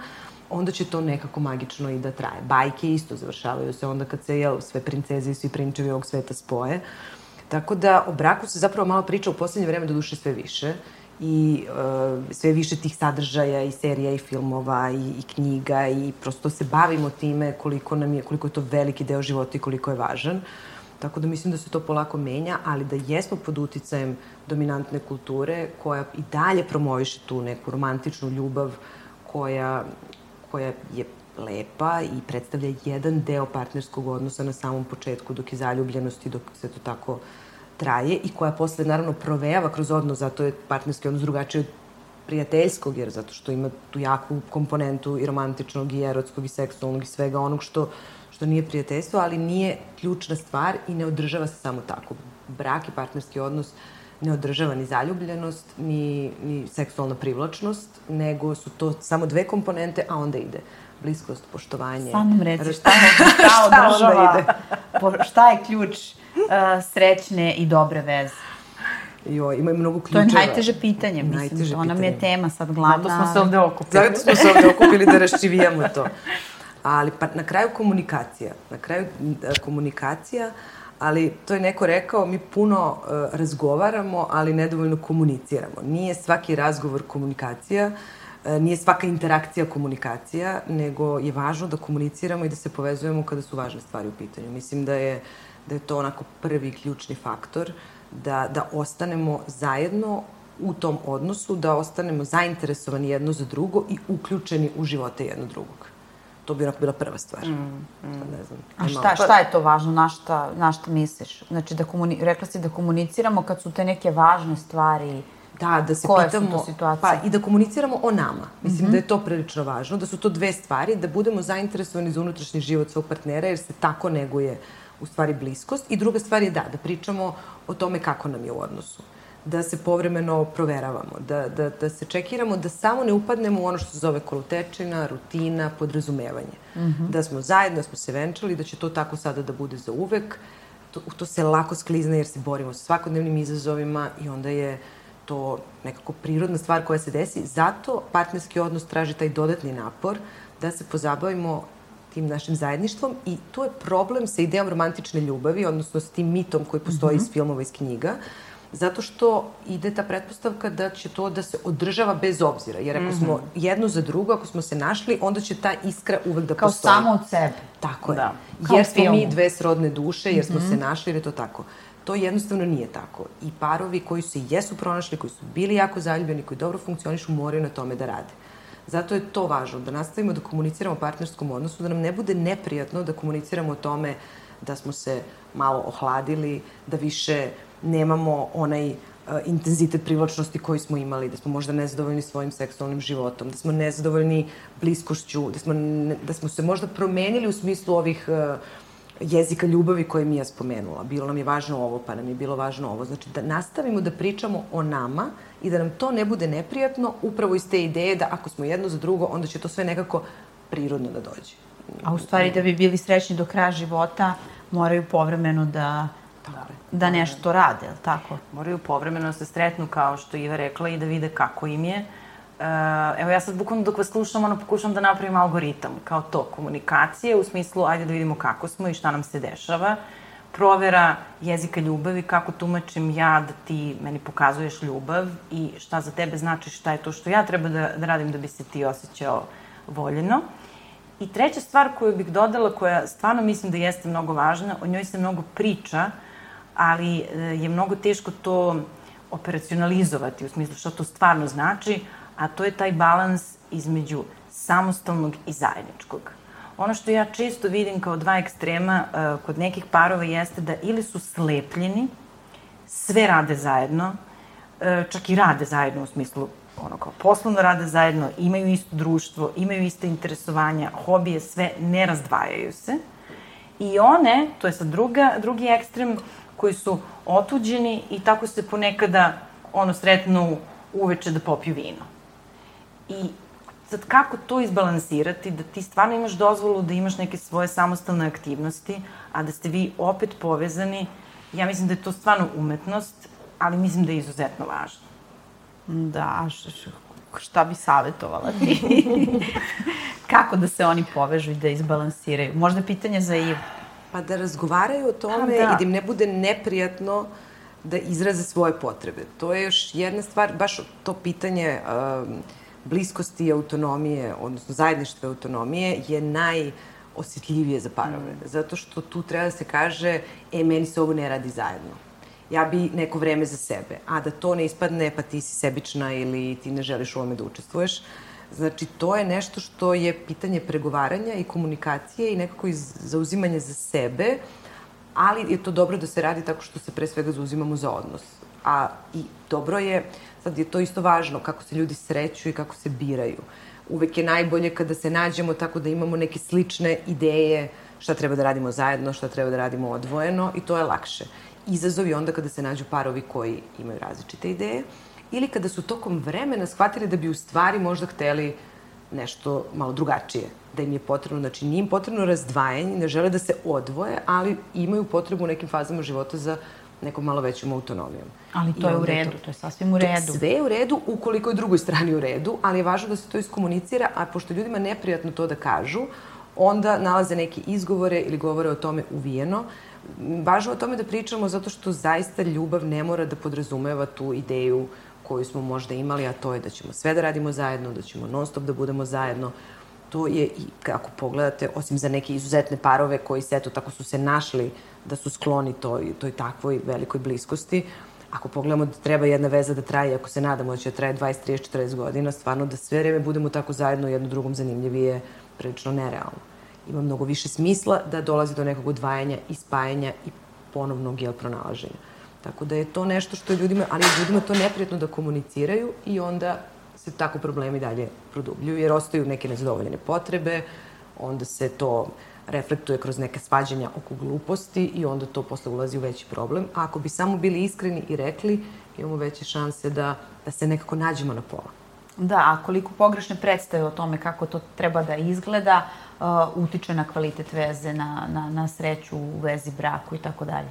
onda će to nekako magično i da traje. Bajke isto završavaju se onda kad se jel, sve princeze i svi prinčevi ovog sveta spoje. Uh, Tako da o braku se zapravo malo priča u poslednje vreme do duše sve više i uh, sve više tih sadržaja i serija i filmova i, i knjiga i prosto se bavimo time koliko nam je, koliko je to veliki deo života i koliko je važan. Tako da mislim da se to polako menja, ali da jesmo pod uticajem dominantne kulture koja i dalje promoviše tu neku romantičnu ljubav koja, koja je lepa i predstavlja jedan deo partnerskog odnosa na samom početku dok je zaljubljenost i dok se to tako traje i koja posle naravno provejava kroz odnos, zato je partnerski odnos drugačiji od prijateljskog, jer zato što ima tu jaku komponentu i romantičnog i erotskog i seksualnog i svega onog što, što nije prijateljstvo, ali nije ključna stvar i ne održava se samo tako. Brak i partnerski odnos ne održava ni zaljubljenost, ni, ni seksualna privlačnost, nego su to samo dve komponente, a onda ide bliskost, poštovanje. Sam nam reci, šta, šta [laughs] održava, po, šta je ključ uh, srećne i dobre veze? Jo, ima mnogo ključeva. To je najteže pitanje, mislim, najteže to nam je tema sad glavna. Zato smo se ovde okupili. Zato smo se ovde okupili da raščivijamo to. Ali pa na kraju komunikacija. Na kraju komunikacija, ali to je neko rekao, mi puno uh, razgovaramo, ali nedovoljno komuniciramo. Nije svaki razgovor komunikacija, uh, nije svaka interakcija komunikacija, nego je važno da komuniciramo i da se povezujemo kada su važne stvari u pitanju. Mislim da je, da je to onako prvi ključni faktor, da, da ostanemo zajedno u tom odnosu, da ostanemo zainteresovani jedno za drugo i uključeni u živote jedno drugog. To bi onako bila prva stvar. Mm, mm. Ne znam. A šta, šta je to važno? Na šta, na šta misliš? Znači, da komuni... rekla si da komuniciramo kad su te neke važne stvari Da, da se Koje pitamo... su to Pa, i da komuniciramo o nama. Mislim mm -hmm. da je to prilično važno, da su to dve stvari, da budemo zainteresovani za unutrašnji život svog partnera, jer se tako neguje u stvari bliskost. I druga stvar je da, da pričamo o tome kako nam je u odnosu da se povremeno proveravamo, da, da, da se čekiramo, da samo ne upadnemo u ono što se zove kolotečina, rutina, podrazumevanje. Mm -hmm. Da smo zajedno, da smo se venčali, da će to tako sada da bude za uvek. To, to se lako sklizne jer se borimo sa svakodnevnim izazovima i onda je uh, to nekako prirodna stvar koja se desi. Zato partnerski odnos traži taj dodatni napor da se pozabavimo tim našim zajedništvom i tu je problem sa idejom romantične ljubavi, odnosno s tim mitom koji postoji mm -hmm. iz filmova, iz knjiga, zato što ide ta pretpostavka da će to da se održava bez obzira. Jer ako mm -hmm. smo jedno za drugo, ako smo se našli, onda će ta iskra uvek da Kao postoji. Kao samo od sebe. Tako je. Da. jer smo mi dve srodne duše, jer smo mm -hmm. se našli, jer je to tako. To jednostavno nije tako. I parovi koji se jesu pronašli, koji su bili jako zaljubljeni, koji dobro funkcionišu, moraju na tome da rade. Zato je to važno, da nastavimo da komuniciramo o partnerskom odnosu, da nam ne bude neprijatno da komuniciramo o tome da smo se malo ohladili, da više nemamo onaj uh, intenzitet privlačnosti koji smo imali, da smo možda nezadovoljni svojim seksualnim životom, da smo nezadovoljni bliskošću, da smo, da smo se možda promenili u smislu ovih uh, jezika ljubavi koje mi ja spomenula. Bilo nam je važno ovo, pa nam je bilo važno ovo. Znači, da nastavimo da pričamo o nama i da nam to ne bude neprijatno upravo iz te ideje da ako smo jedno za drugo, onda će to sve nekako prirodno da dođe. A u stvari da bi bili srećni do kraja života, moraju povremeno da da, da nešto rade, je li tako? Moraju povremeno da se sretnu kao što Iva rekla i da vide kako im je, evo ja sad bukvalno dok vas slušam, ono, pokušam da napravim algoritam, kao to, komunikacije, u smislu, ajde da vidimo kako smo i šta nam se dešava, provera jezika ljubavi, kako tumačim ja da ti meni pokazuješ ljubav i šta za tebe znači šta je to što ja treba da, da radim da bi se ti osjećao voljeno. I treća stvar koju bih dodala, koja stvarno mislim da jeste mnogo važna, o njoj se mnogo priča, ali e, je mnogo teško to operacionalizovati, u smislu šta to stvarno znači, a to je taj balans između samostalnog i zajedničkog. Ono što ja često vidim kao dva ekstrema uh, kod nekih parova jeste da ili su slepljeni, sve rade zajedno, uh, čak i rade zajedno u smislu ono kao poslovno rade zajedno, imaju isto društvo, imaju iste interesovanja, hobije, sve, ne razdvajaju se. I one, to je sad druga, drugi ekstrem, koji su otuđeni i tako se ponekada ono sretnu uveče da popiju vino. I sad kako to izbalansirati, da ti stvarno imaš dozvolu da imaš neke svoje samostalne aktivnosti, a da ste vi opet povezani, ja mislim da je to stvarno umetnost, ali mislim da je izuzetno važno. Da, šta bi savjetovala ti? [laughs] kako da se oni povežu i da izbalansiraju? Možda pitanje za Ivu. Pa da razgovaraju o tome da. i da im ne bude neprijatno da izraze svoje potrebe. To je još jedna stvar, baš to pitanje um, bliskosti i autonomije, odnosno zajedništva autonomije, je najosjetljivije za parove. Mm. Zato što tu treba da se kaže, e, meni se ovo ne radi zajedno. Ja bi neko vreme za sebe. A da to ne ispadne, pa ti si sebična ili ti ne želiš u ovome da učestvuješ. Znači, to je nešto što je pitanje pregovaranja i komunikacije i nekako iz zauzimanja za sebe, ali je to dobro da se radi tako što se pre svega zauzimamo za odnos. A i dobro je Sad je to isto važno, kako se ljudi sreću i kako se biraju. Uvek je najbolje kada se nađemo tako da imamo neke slične ideje šta treba da radimo zajedno, šta treba da radimo odvojeno i to je lakše. Izazov je onda kada se nađu parovi koji imaju različite ideje ili kada su tokom vremena shvatili da bi u stvari možda hteli nešto malo drugačije, da im je potrebno, znači nije im potrebno razdvajanje, ne žele da se odvoje, ali imaju potrebu u nekim fazama života za nekom malo većom autonomijom. Ali to I je u redu, to, to je sasvim u redu. Sve je u redu ukoliko je drugoj strani u redu, ali je važno da se to iskomunicira, a pošto ljudima neprijatno to da kažu, onda nalaze neke izgovore ili govore o tome uvijeno. Važno je o tome da pričamo zato što zaista ljubav ne mora da podrazumeva tu ideju koju smo možda imali, a to je da ćemo sve da radimo zajedno, da ćemo non stop da budemo zajedno. To je i, kako pogledate, osim za neke izuzetne parove koji se, eto, tako su se našli da su skloni toj, toj takvoj velikoj bliskosti. Ako pogledamo da treba jedna veza da traje, ako se nadamo da će da traje 20, 30, 40 godina, stvarno da sve vreme budemo tako zajedno jedno drugom zanimljivije, prilično nerealno. Ima mnogo više smisla da dolazi do nekog odvajanja i spajanja i ponovnog jel, pronalaženja. Tako da je to nešto što je ljudima, ali je ljudima to neprijatno da komuniciraju i onda se tako problemi dalje produbljuju, jer ostaju neke nezadovoljene potrebe, onda se to reflektuje kroz neke svađanja oko gluposti i onda to posle ulazi u veći problem. A ako bi samo bili iskreni i rekli, imamo veće šanse da, da se nekako nađemo na pola. Da, a koliko pogrešne predstave o tome kako to treba da izgleda, uh, utiče na kvalitet veze, na, na, na sreću u vezi, braku i tako dalje.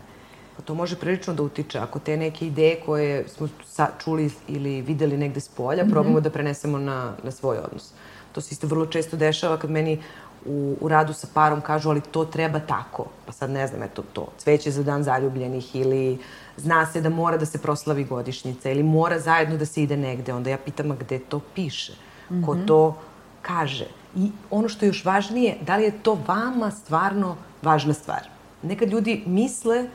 Pa to može prilično da utiče. Ako te neke ideje koje smo sa, čuli ili videli negde s polja, mm -hmm. probamo da prenesemo na, na svoj odnos. To se isto vrlo često dešava kad meni u, u radu sa parom kažu, ali to treba tako. Pa sad ne znam, eto to, cveće za dan zaljubljenih ili zna se da mora da se proslavi godišnjica ili mora zajedno da se ide negde. Onda ja pitam, a gde to piše? Mm -hmm. Ko to kaže? I ono što je još važnije, da li je to vama stvarno važna stvar? Nekad ljudi misle,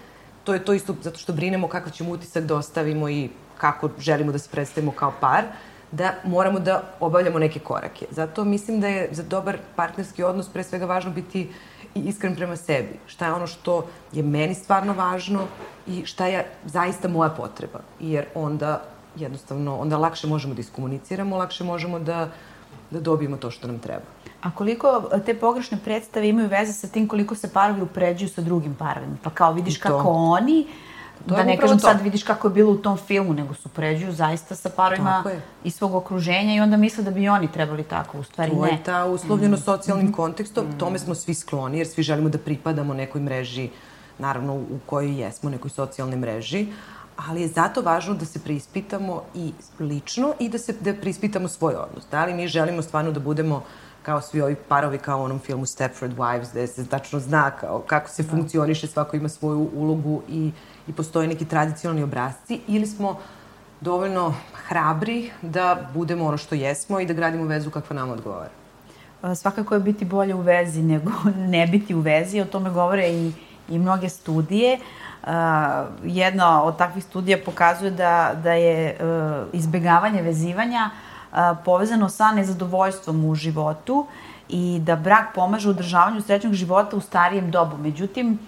to je to isto zato što brinemo kakav ćemo utisak da ostavimo i kako želimo da se predstavimo kao par, da moramo da obavljamo neke korake. Zato mislim da je za dobar partnerski odnos pre svega važno biti i iskren prema sebi. Šta je ono što je meni stvarno važno i šta je zaista moja potreba. Jer onda jednostavno, onda lakše možemo da iskomuniciramo, lakše možemo da, da dobijemo to što nam treba. A koliko te pogrešne predstave imaju veze sa tim koliko se parovi upređuju sa drugim parovima? Pa kao vidiš kako oni To da ne kažem to. sad vidiš kako je bilo u tom filmu, nego su pređuju zaista sa parovima iz svog okruženja i onda misle da bi oni trebali tako, u stvari ne. To je ta uslovljeno mm. socijalnim mm. kontekstom, mm. tome smo svi skloni jer svi želimo da pripadamo nekoj mreži, naravno u kojoj jesmo, nekoj socijalnoj mreži, ali je zato važno da se preispitamo i lično i da se da preispitamo svoj odnos. Da li mi želimo stvarno da budemo kao svi ovi parovi kao u onom filmu Stepford Wives, gde se tačno zna kao, kako se da. funkcioniše, svako ima svoju ulogu i, i postoje neki tradicionalni obrazci, ili smo dovoljno hrabri da budemo ono što jesmo i da gradimo vezu kakva nam odgovara. Svakako je biti bolje u vezi nego [laughs] ne biti u vezi, o tome govore i, i mnoge studije. Jedna od takvih studija pokazuje da, da je uh, izbegavanje vezivanja povezano sa nezadovoljstvom u životu i da brak pomaže u održavanju srećnog života u starijem dobu. Međutim,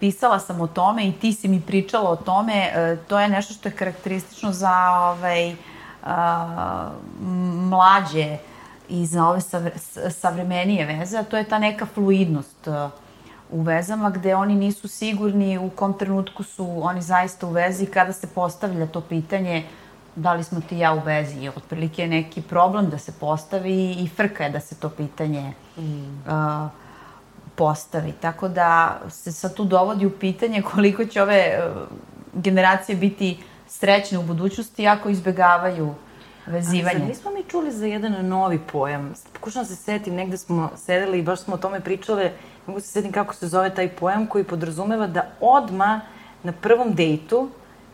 pisala sam o tome i ti si mi pričala o tome, e, to je nešto što je karakteristično za ovaj, a, mlađe i za ove savremenije veze, a to je ta neka fluidnost e, u vezama gde oni nisu sigurni u kom trenutku su oni zaista u vezi kada se postavlja to pitanje da li smo ti ja u vezi i otprilike je neki problem da se postavi i frka je da se to pitanje mm. uh, postavi. Tako da se sad tu dovodi u pitanje koliko će ove e, generacije biti srećne u budućnosti ako izbegavaju vezivanje. Ali nismo mi čuli za jedan novi pojam. Pokušam se setim, negde smo sedeli i baš smo o tome pričale, mogu se setim kako se zove taj pojam koji podrazumeva da odma na prvom dejtu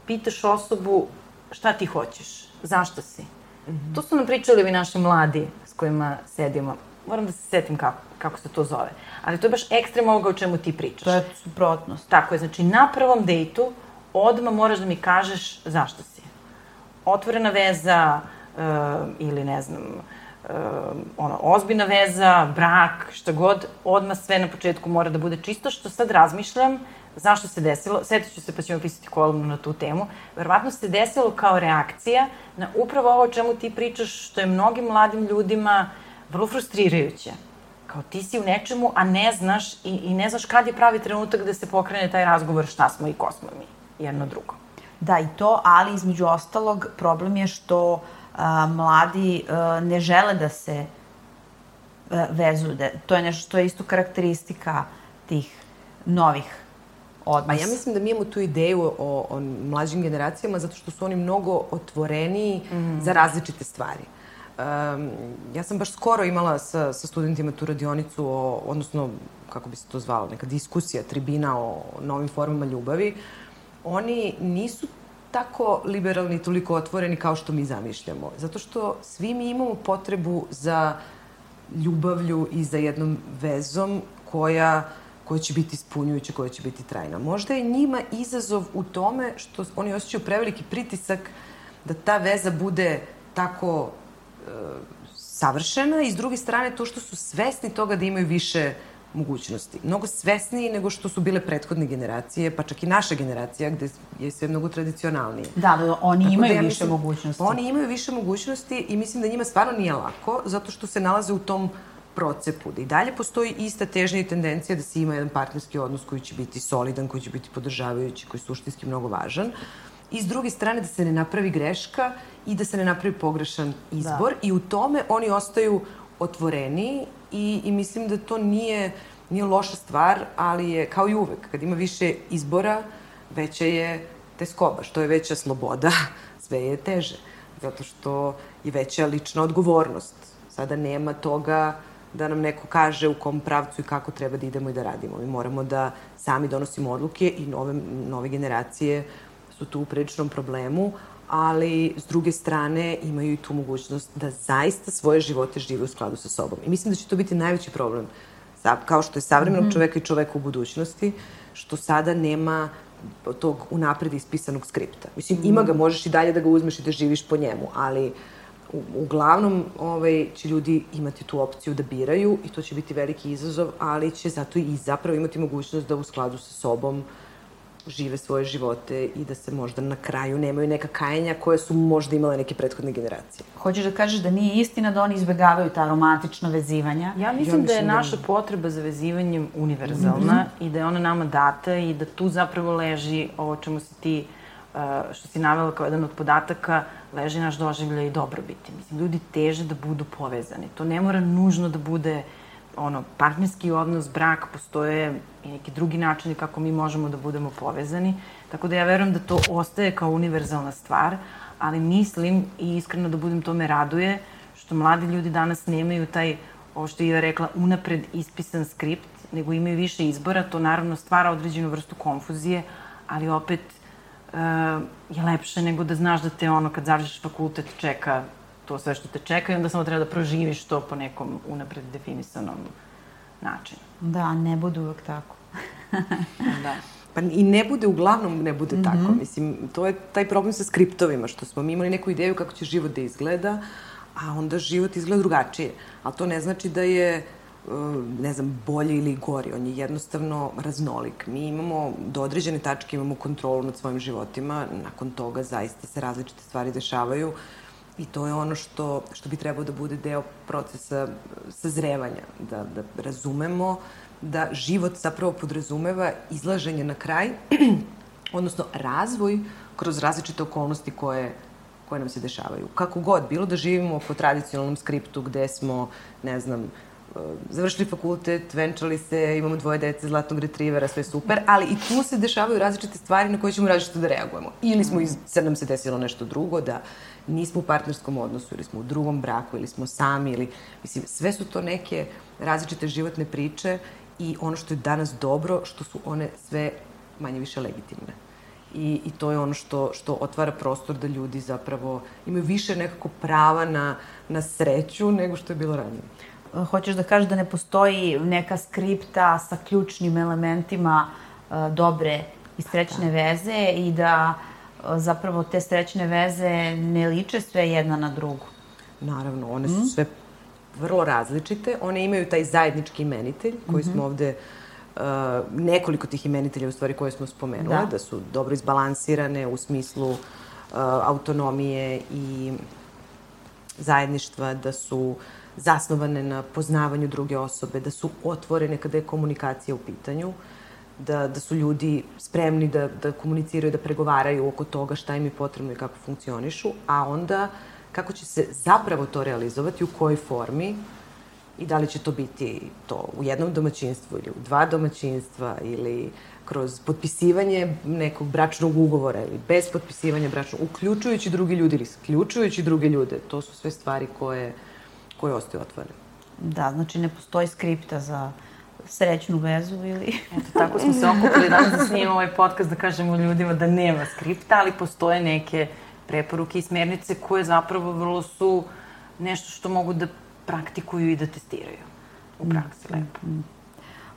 pitaš osobu šta ti hoćeš, zašto si. Mm -hmm. To su nam pričali ovi naši mladi s kojima sedimo. Moram da se setim kako, kako se to zove. Ali to je baš ekstrem ovoga o čemu ti pričaš. To je suprotnost. Tako je, znači na prvom dejtu odmah moraš da mi kažeš zašto si. Otvorena veza uh, ili ne znam, uh, ono, ozbiljna veza, brak, šta god, odmah sve na početku mora da bude čisto, što sad razmišljam, zašto se desilo, setit ću se pa ćemo pisati kolumnu na tu temu, verovatno se desilo kao reakcija na upravo ovo o čemu ti pričaš, što je mnogim mladim ljudima vrlo frustrirajuće kao ti si u nečemu, a ne znaš i, i ne znaš kad je pravi trenutak da se pokrene taj razgovor šta smo i ko smo mi, jedno drugo. Da, i to, ali između ostalog problem je što a, mladi a, ne žele da se a, vezuju. Da, to je nešto što je isto karakteristika tih novih odnosa. A ja mislim da mi imamo tu ideju o, o mlađim generacijama zato što su oni mnogo otvoreniji mm. za različite stvari. Um, ja sam baš skoro imala sa, sa studentima tu radionicu, o, odnosno, kako bi se to zvalo, neka diskusija, tribina o novim formama ljubavi. Oni nisu tako liberalni, toliko otvoreni kao što mi zamišljamo. Zato što svi mi imamo potrebu za ljubavlju i za jednom vezom koja, koja će biti ispunjujuća, koja će biti trajna. Možda je njima izazov u tome što oni osjećaju preveliki pritisak da ta veza bude tako savršena i s druge strane to što su svesni toga da imaju više mogućnosti. Mnogo svesniji nego što su bile prethodne generacije, pa čak i naša generacija gde je sve mnogo tradicionalnije. Da, da oni Tako imaju da ja više mislim, mogućnosti. Oni imaju više mogućnosti i mislim da njima stvarno nije lako, zato što se nalaze u tom procepu. Da i dalje postoji ista težnja i tendencija da se ima jedan partnerski odnos koji će biti solidan, koji će biti podržavajući, koji je suštinski mnogo važan. I s druge strane da se ne napravi greška i da se ne napravi pogrešan izbor da. i u tome oni ostaju otvoreni i, i mislim da to nije, nije loša stvar, ali je kao i uvek, kad ima više izbora, veća je teskoba, što je veća sloboda, [laughs] sve je teže, zato što je veća lična odgovornost. Sada nema toga da nam neko kaže u kom pravcu i kako treba da idemo i da radimo. Mi moramo da sami donosimo odluke i nove, nove generacije su tu u priličnom problemu, ali s druge strane imaju i tu mogućnost da zaista svoje živote žive u skladu sa sobom. I mislim da će to biti najveći problem, kao što je savremenog mm -hmm. čoveka i čoveka u budućnosti, što sada nema tog unapred ispisanog skripta. Mislim, mm -hmm. ima ga, možeš i dalje da ga uzmeš i da živiš po njemu, ali u, uglavnom ovaj, će ljudi imati tu opciju da biraju i to će biti veliki izazov, ali će zato i zapravo imati mogućnost da u skladu sa sobom uh, žive svoje živote i da se možda na kraju nemaju neka kajanja koje su možda imale neke prethodne generacije. Hoćeš da kažeš da nije istina da oni izbegavaju ta romantična vezivanja? Ja mislim, ja mislim da je da naša potreba za vezivanjem univerzalna mm -hmm. i da je ona nama data i da tu zapravo leži ovo čemu si ti uh, što si navela kao jedan od podataka, leži naš doživlja i dobrobiti. Mislim, ljudi teže da budu povezani. To ne mora nužno da bude ono, partnerski odnos, brak, postoje i neki drugi načini kako mi možemo da budemo povezani. Tako da ja verujem da to ostaje kao univerzalna stvar, ali mislim i iskreno da budem tome raduje, što mladi ljudi danas nemaju taj, ovo što je rekla, unapred ispisan skript, nego imaju više izbora, to naravno stvara određenu vrstu konfuzije, ali opet uh, je lepše nego da znaš da te ono kad završiš fakultet čeka to sve što te čeka i onda samo treba da proživiš to po nekom unapred definisanom načinu. Da, ne bude uvek tako. [laughs] da. Pa i ne bude, uglavnom ne bude mm -hmm. tako. Mislim, to je taj problem sa skriptovima, što smo mi imali neku ideju kako će život da izgleda, a onda život izgleda drugačije. Ali to ne znači da je uh, ne znam, bolji ili gori. On je jednostavno raznolik. Mi imamo, do određene tačke imamo kontrolu nad svojim životima, nakon toga zaista se različite stvari dešavaju i to je ono što, što bi trebao da bude deo procesa sazrevanja, da, da razumemo da život zapravo podrazumeva izlaženje na kraj, [clears throat] odnosno razvoj kroz različite okolnosti koje koje nam se dešavaju. Kako god, bilo da živimo po tradicionalnom skriptu gde smo, ne znam, e, završili fakultet, venčali se, imamo dvoje dece, zlatnog retrivera, sve super, ali i tu se dešavaju različite stvari na koje ćemo različito da reagujemo. Ili smo, iz, sad nam se desilo nešto drugo, da nismo u partnerskom odnosu ili smo u drugom braku ili smo sami ili, mislim, sve su to neke različite životne priče i ono što je danas dobro, što su one sve manje više legitimne. I, i to je ono što, što otvara prostor da ljudi zapravo imaju više nekako prava na, na sreću nego što je bilo ranije. Hoćeš da kažeš da ne postoji neka skripta sa ključnim elementima uh, dobre i srećne da. veze i da uh, zapravo te srećne veze ne liče sve jedna na drugu? Naravno, one su mm. sve vrlo različite. One imaju taj zajednički imenitelj koji -hmm. smo ovde uh, nekoliko tih imenitelja u stvari koje smo spomenule, da, da su dobro izbalansirane u smislu uh, autonomije i zajedništva, da su zasnovane na poznavanju druge osobe, da su otvorene kada je komunikacija u pitanju, da, da su ljudi spremni da, da komuniciraju, da pregovaraju oko toga šta im je potrebno i kako funkcionišu, a onda kako će se zapravo to realizovati, u kojoj formi i da li će to biti to u jednom domaćinstvu ili u dva domaćinstva ili kroz potpisivanje nekog bračnog ugovora ili bez potpisivanja bračnog, uključujući drugi ljudi ili isključujući druge ljude. To su sve stvari koje, koje ostaju otvorene. Da, znači ne postoji skripta za srećnu vezu ili... Eto, tako smo se okupili danas da snimamo ovaj podcast da kažemo ljudima da nema skripta, ali postoje neke uh, preporuke i smernice koje zapravo vrlo su nešto što mogu da praktikuju i da testiraju u praksi mm. lepo. Mm.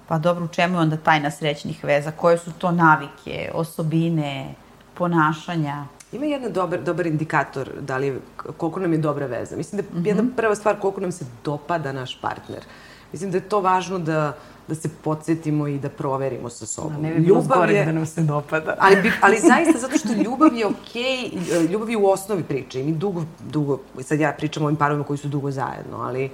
Pa dobro, u čemu je onda tajna srećnih veza? Koje su to navike, osobine, ponašanja? Ima jedan dobar, dobar indikator da li, koliko nam je dobra veza. Mislim da je mm -hmm. jedna prva stvar koliko nam se dopada naš partner. Mislim da je to važno da da se podsjetimo i da proverimo sa sobom. Da, ne bi bilo ljubav je, da nam se dopada. Ali, bi, ali zaista, zato što ljubav je okej, okay, ljubav je u osnovi priče i mi dugo, dugo, sad ja pričam o ovim parovima koji su dugo zajedno, ali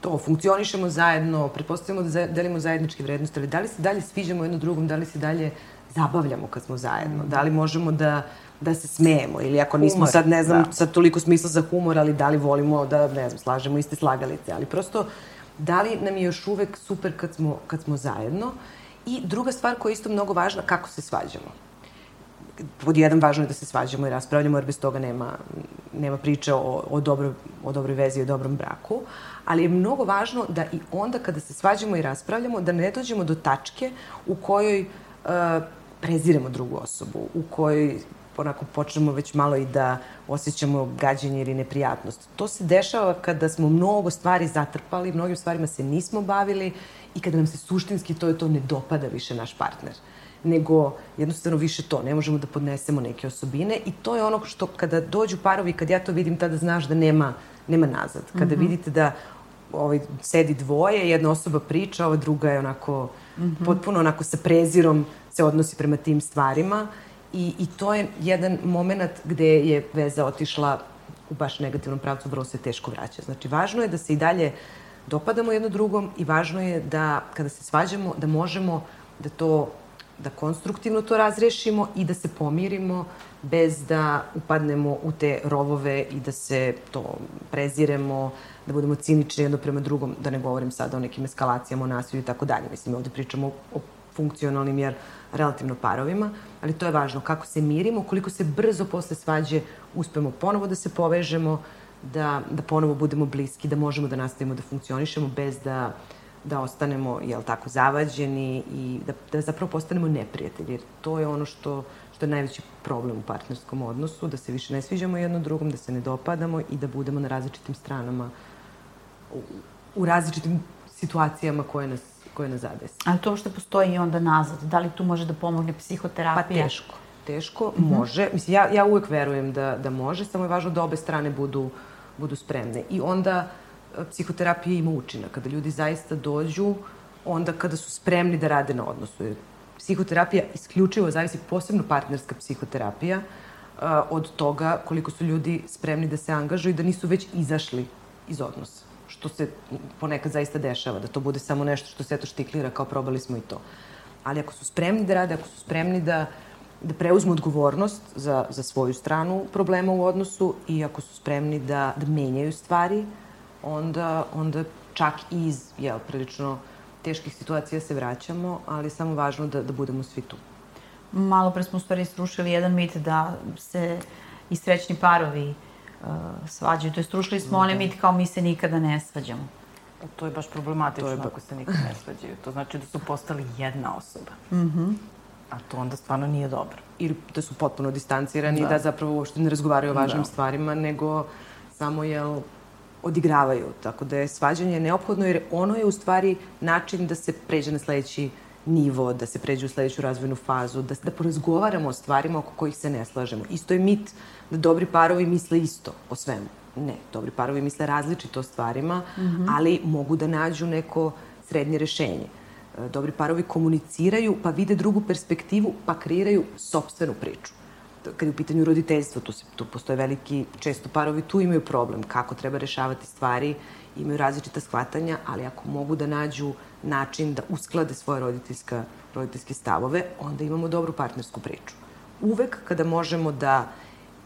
to, funkcionišemo zajedno, pretpostavljamo da delimo zajedničke vrednosti, ali da li se dalje sviđamo jedno drugom, da li se dalje zabavljamo kad smo zajedno, da li možemo da da se smejemo ili ako nismo humor, sad, ne znam, da. sad toliko smisla za humor, ali da li volimo da, ne znam, slažemo iste slagalice, ali prosto da li nam je još uvek super kad smo, kad smo zajedno. I druga stvar koja je isto mnogo važna, kako se svađamo. Pod jedan, važno je da se svađamo i raspravljamo, jer bez toga nema, nema priče o, o, dobro, o dobroj vezi i o dobrom braku. Ali je mnogo važno da i onda kada se svađamo i raspravljamo, da ne dođemo do tačke u kojoj uh, preziremo drugu osobu, u kojoj onako počnemo već malo i da osjećamo gađenje ili neprijatnost. To se dešava kada smo mnogo stvari zatrpali, mnogim stvarima se nismo bavili i kada nam se suštinski to je to ne dopada više naš partner nego jednostavno više to. Ne možemo da podnesemo neke osobine i to je ono što kada dođu parovi, kad ja to vidim, tada znaš da nema, nema nazad. Kada mm -hmm. vidite da ovaj, sedi dvoje, jedna osoba priča, ova druga je onako mm -hmm. potpuno onako sa prezirom se odnosi prema tim stvarima I, I to je jedan moment gde je veza otišla u baš negativnom pravcu, vrlo se teško vraća. Znači, važno je da se i dalje dopadamo jedno drugom i važno je da kada se svađamo, da možemo da to da konstruktivno to razrešimo i da se pomirimo bez da upadnemo u te rovove i da se to preziremo, da budemo cinični jedno prema drugom, da ne govorim sada o nekim eskalacijama, o nasilju i tako dalje. Mislim, ovde pričamo o funkcionalnim, jer relativno parovima, ali to je važno kako se mirimo, koliko se brzo posle svađe uspemo ponovo da se povežemo, da, da ponovo budemo bliski, da možemo da nastavimo da funkcionišemo bez da, da ostanemo, jel tako, zavađeni i da, da zapravo postanemo neprijatelji. Jer to je ono što, što je najveći problem u partnerskom odnosu, da se više ne sviđamo jedno drugom, da se ne dopadamo i da budemo na različitim stranama u, u različitim situacijama koje nas, koje nas zadesi. Ali to što postoji i onda nazad, da li tu može da pomogne psihoterapija? Pa teško. Teško, mm -hmm. može. Mislim, ja, ja uvek verujem da, da može, samo je važno da obe strane budu, budu spremne. I onda e, psihoterapija ima učinak. Kada ljudi zaista dođu, onda kada su spremni da rade na odnosu. Jer psihoterapija isključivo zavisi, posebno partnerska psihoterapija, e, od toga koliko su ljudi spremni da se angažuju i da nisu već izašli iz odnosa što se ponekad zaista dešava, da to bude samo nešto što se eto štiklira kao probali smo i to. Ali ako su spremni da rade, ako su spremni da, da preuzmu odgovornost za, za svoju stranu problema u odnosu i ako su spremni da, da menjaju stvari, onda, onda čak i iz jel, prilično teških situacija se vraćamo, ali je samo važno da, da budemo svi tu. Malo pre smo u stvari srušili jedan mit da se i srećni parovi uh, uh, svađaju. To je strušili smo onaj mit kao mi se nikada ne svađamo. To je baš problematično je ba... ako se nikada ne svađaju. To znači da su postali jedna osoba. Mm -hmm. A to onda stvarno nije dobro. Ili da su potpuno distancirani da. i da zapravo uopšte ne razgovaraju o važnim da. stvarima, nego samo, jel, odigravaju. Tako da je svađanje neophodno jer ono je u stvari način da se pređe na sledeći nivo, da se pređe u sledeću razvojnu fazu, da, da porazgovaramo o stvarima oko kojih se ne slažemo. Isto je mit da dobri parovi misle isto o svemu. Ne, dobri parovi misle različito o stvarima, mm -hmm. ali mogu da nađu neko srednje rešenje. E, dobri parovi komuniciraju, pa vide drugu perspektivu, pa kreiraju sobstvenu priču. Kad je u pitanju roditeljstva, tu, se, tu postoje veliki, često parovi tu imaju problem, kako treba rešavati stvari, imaju različita shvatanja, ali ako mogu da nađu način da usklade svoje roditeljska, roditeljske stavove, onda imamo dobru partnersku priču. Uvek kada možemo da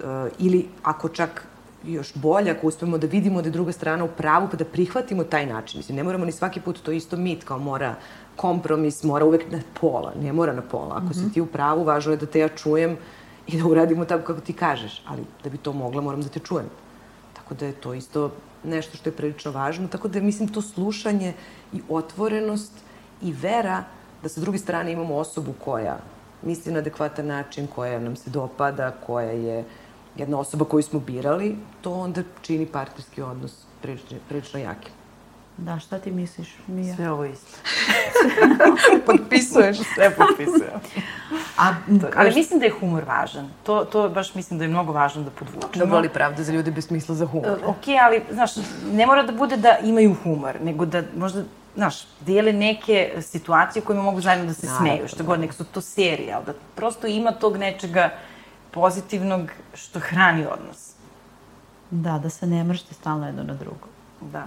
Eh, ili ako čak još bolje, ako uspemo da vidimo da je druga strana u pravu, pa da prihvatimo taj način. Mislim, ne moramo ni svaki put to isto mit, kao mora kompromis, mora uvek na pola, ne mora na pola. Ako mm -hmm. si mhm. ti u pravu, važno je da te ja čujem i da uradimo tako kako ti kažeš, ali da bi to mogla, moram da te čujem. Tako da je to isto nešto što je prilično važno, tako da mislim to slušanje i otvorenost i vera da sa druge strane imamo osobu koja misli na adekvatan način, koja nam se dopada, koja je jedna osoba koju smo birali, to onda čini partnerski odnos prilično, prilično jakim. Da, šta ti misliš, Mija? Sve ovo isto. [laughs] Potpisuješ? Sve potpisujem. A, ali mislim da je humor važan. To, to baš mislim da je mnogo važno da podvučemo. Dobro, ali pravda za ljude bez smisla za humor. Uh, ok, ali, znaš, ne mora da bude da imaju humor, nego da možda znaš, dele neke situacije kojima mogu zajedno da se Naravno, smeju, što god, nek su to serije, ali da prosto ima tog nečega pozitivnog što hrani odnos. Da, da se ne mršte stalno jedno na drugo. Da.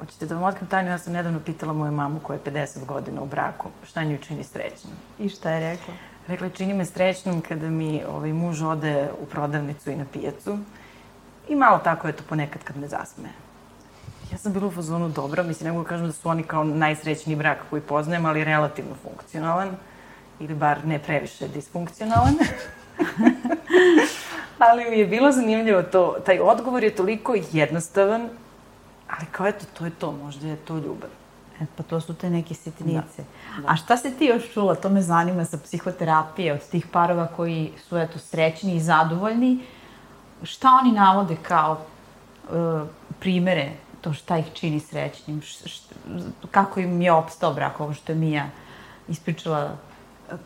Hoćete da vam otkrim tajnu, ja sam nedavno pitala moju mamu koja je 50 godina u braku, šta nju čini srećnom. I šta je rekla? Rekla je, čini me srećnom kada mi ovaj, muž ode u prodavnicu i na pijacu i malo tako, eto, ponekad kad me zasmeje. Ja sam bila u fazonu dobro, mislim, ne mogu da kažem da su oni kao najsrećniji brak koji poznajem, ali relativno funkcionalan, ili bar ne previše disfunkcionalan. [laughs] ali mi je bilo zanimljivo to, taj odgovor je toliko jednostavan, ali kao eto, to je to, možda je to ljubav. E, pa to su te neke sitnice. Da, da. A šta se ti još čula, to me zanima sa psihoterapije, od tih parova koji su eto srećni i zadovoljni, šta oni navode kao uh, primere to šta ih čini srećnim, š, š, kako im je opstao brak, ovo što je Mija ispričala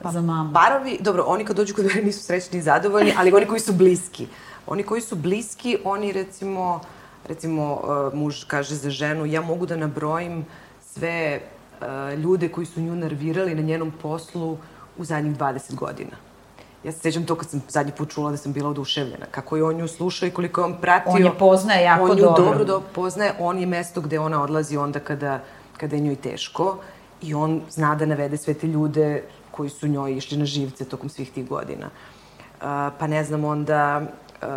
pa, za mamu. Parovi, dobro, oni kad dođu kod mene nisu srećni i zadovoljni, ali oni koji su bliski. Oni koji su bliski, oni recimo, recimo uh, muž kaže za ženu, ja mogu da nabrojim sve uh, ljude koji su nju nervirali na njenom poslu u zadnjih 20 godina Ja se sećam to kad sam zadnji put čula da sam bila oduševljena. Kako je on nju slušao i koliko je on pratio. On je poznaje jako dobro. On ju dobro, dobro poznaje. On je mesto gde ona odlazi onda kada, kada je njoj teško. I on zna da navede sve te ljude koji su njoj išli na živce tokom svih tih godina. Uh, pa ne znam, onda uh,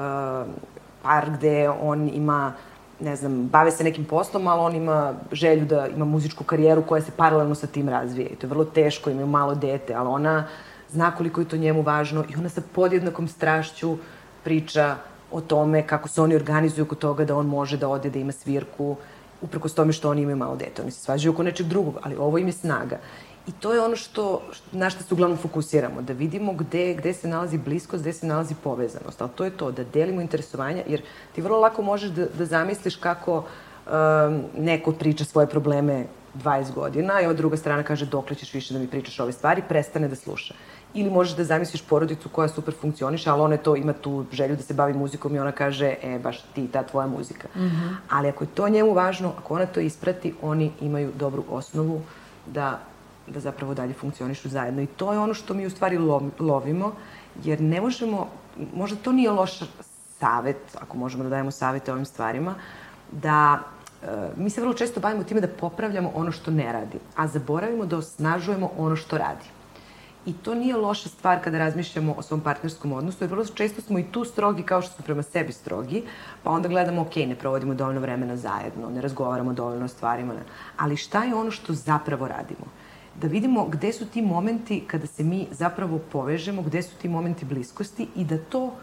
par gde on ima ne znam, bave se nekim poslom, ali on ima želju da ima muzičku karijeru koja se paralelno sa tim razvije. I to je vrlo teško, imaju malo dete, ali ona zna koliko je to njemu važno i ona sa podjednakom strašću priča o tome kako se oni organizuju oko toga da on može da ode da ima svirku, uprkos tome što oni imaju malo dete. Oni se svađaju oko nečeg drugog, ali ovo im je snaga. I to je ono što, na što se uglavnom fokusiramo, da vidimo gde, gde se nalazi bliskost, gde se nalazi povezanost. Ali to je to, da delimo interesovanja, jer ti vrlo lako možeš da, da zamisliš kako um, neko priča svoje probleme 20 godina i ova druga strana kaže dokle ćeš više da mi pričaš ove stvari, prestane da sluša. Ili možeš da zamisliš porodicu koja super funkcioniše, ali ona to ima tu želju da se bavi muzikom i ona kaže, e, baš ti, ta tvoja muzika. Mm -hmm. Ali ako je to njemu važno, ako ona to isprati, oni imaju dobru osnovu da da zapravo dalje funkcionišu zajedno. I to je ono što mi u stvari lovimo, jer ne možemo, možda to nije loš savet, ako možemo da dajemo savete ovim stvarima, da e, mi se vrlo često bavimo time da popravljamo ono što ne radi, a zaboravimo da osnažujemo ono što radi. I to nije loša stvar kada razmišljamo o svom partnerskom odnosu, jer vrlo često smo i tu strogi kao što smo prema sebi strogi, pa onda gledamo, ok, ne provodimo dovoljno vremena zajedno, ne razgovaramo dovoljno o stvarima, ali šta je ono što zapravo radimo? Da vidimo gde su ti momenti kada se mi zapravo povežemo, gde su ti momenti bliskosti i da to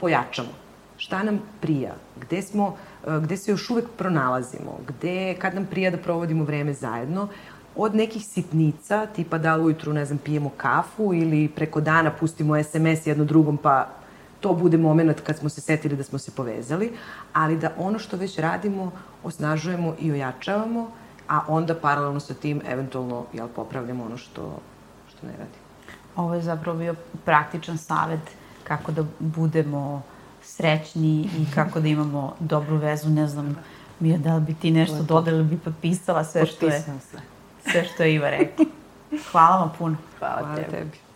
pojačamo. Šta nam prija? Gde smo, e, gde se još uvek pronalazimo? Gde, kad nam prija da provodimo vreme zajedno? Od nekih sitnica, tipa da ujutru, ne znam, pijemo kafu ili preko dana pustimo SMS jedno drugom pa to bude moment kad smo se setili da smo se povezali, ali da ono što već radimo osnažujemo i ojačavamo a onda paralelno sa tim eventualno jel, popravljamo ono što, što ne radi. Ovo je zapravo bio praktičan savet kako da budemo srećni i [laughs] kako da imamo dobru vezu, ne znam, Mija, da li bi ti nešto dodala bi potpisala sve što je, sve. sve što je Iva rekla. Hvala vam puno. Hvala, Hvala tebi. tebi.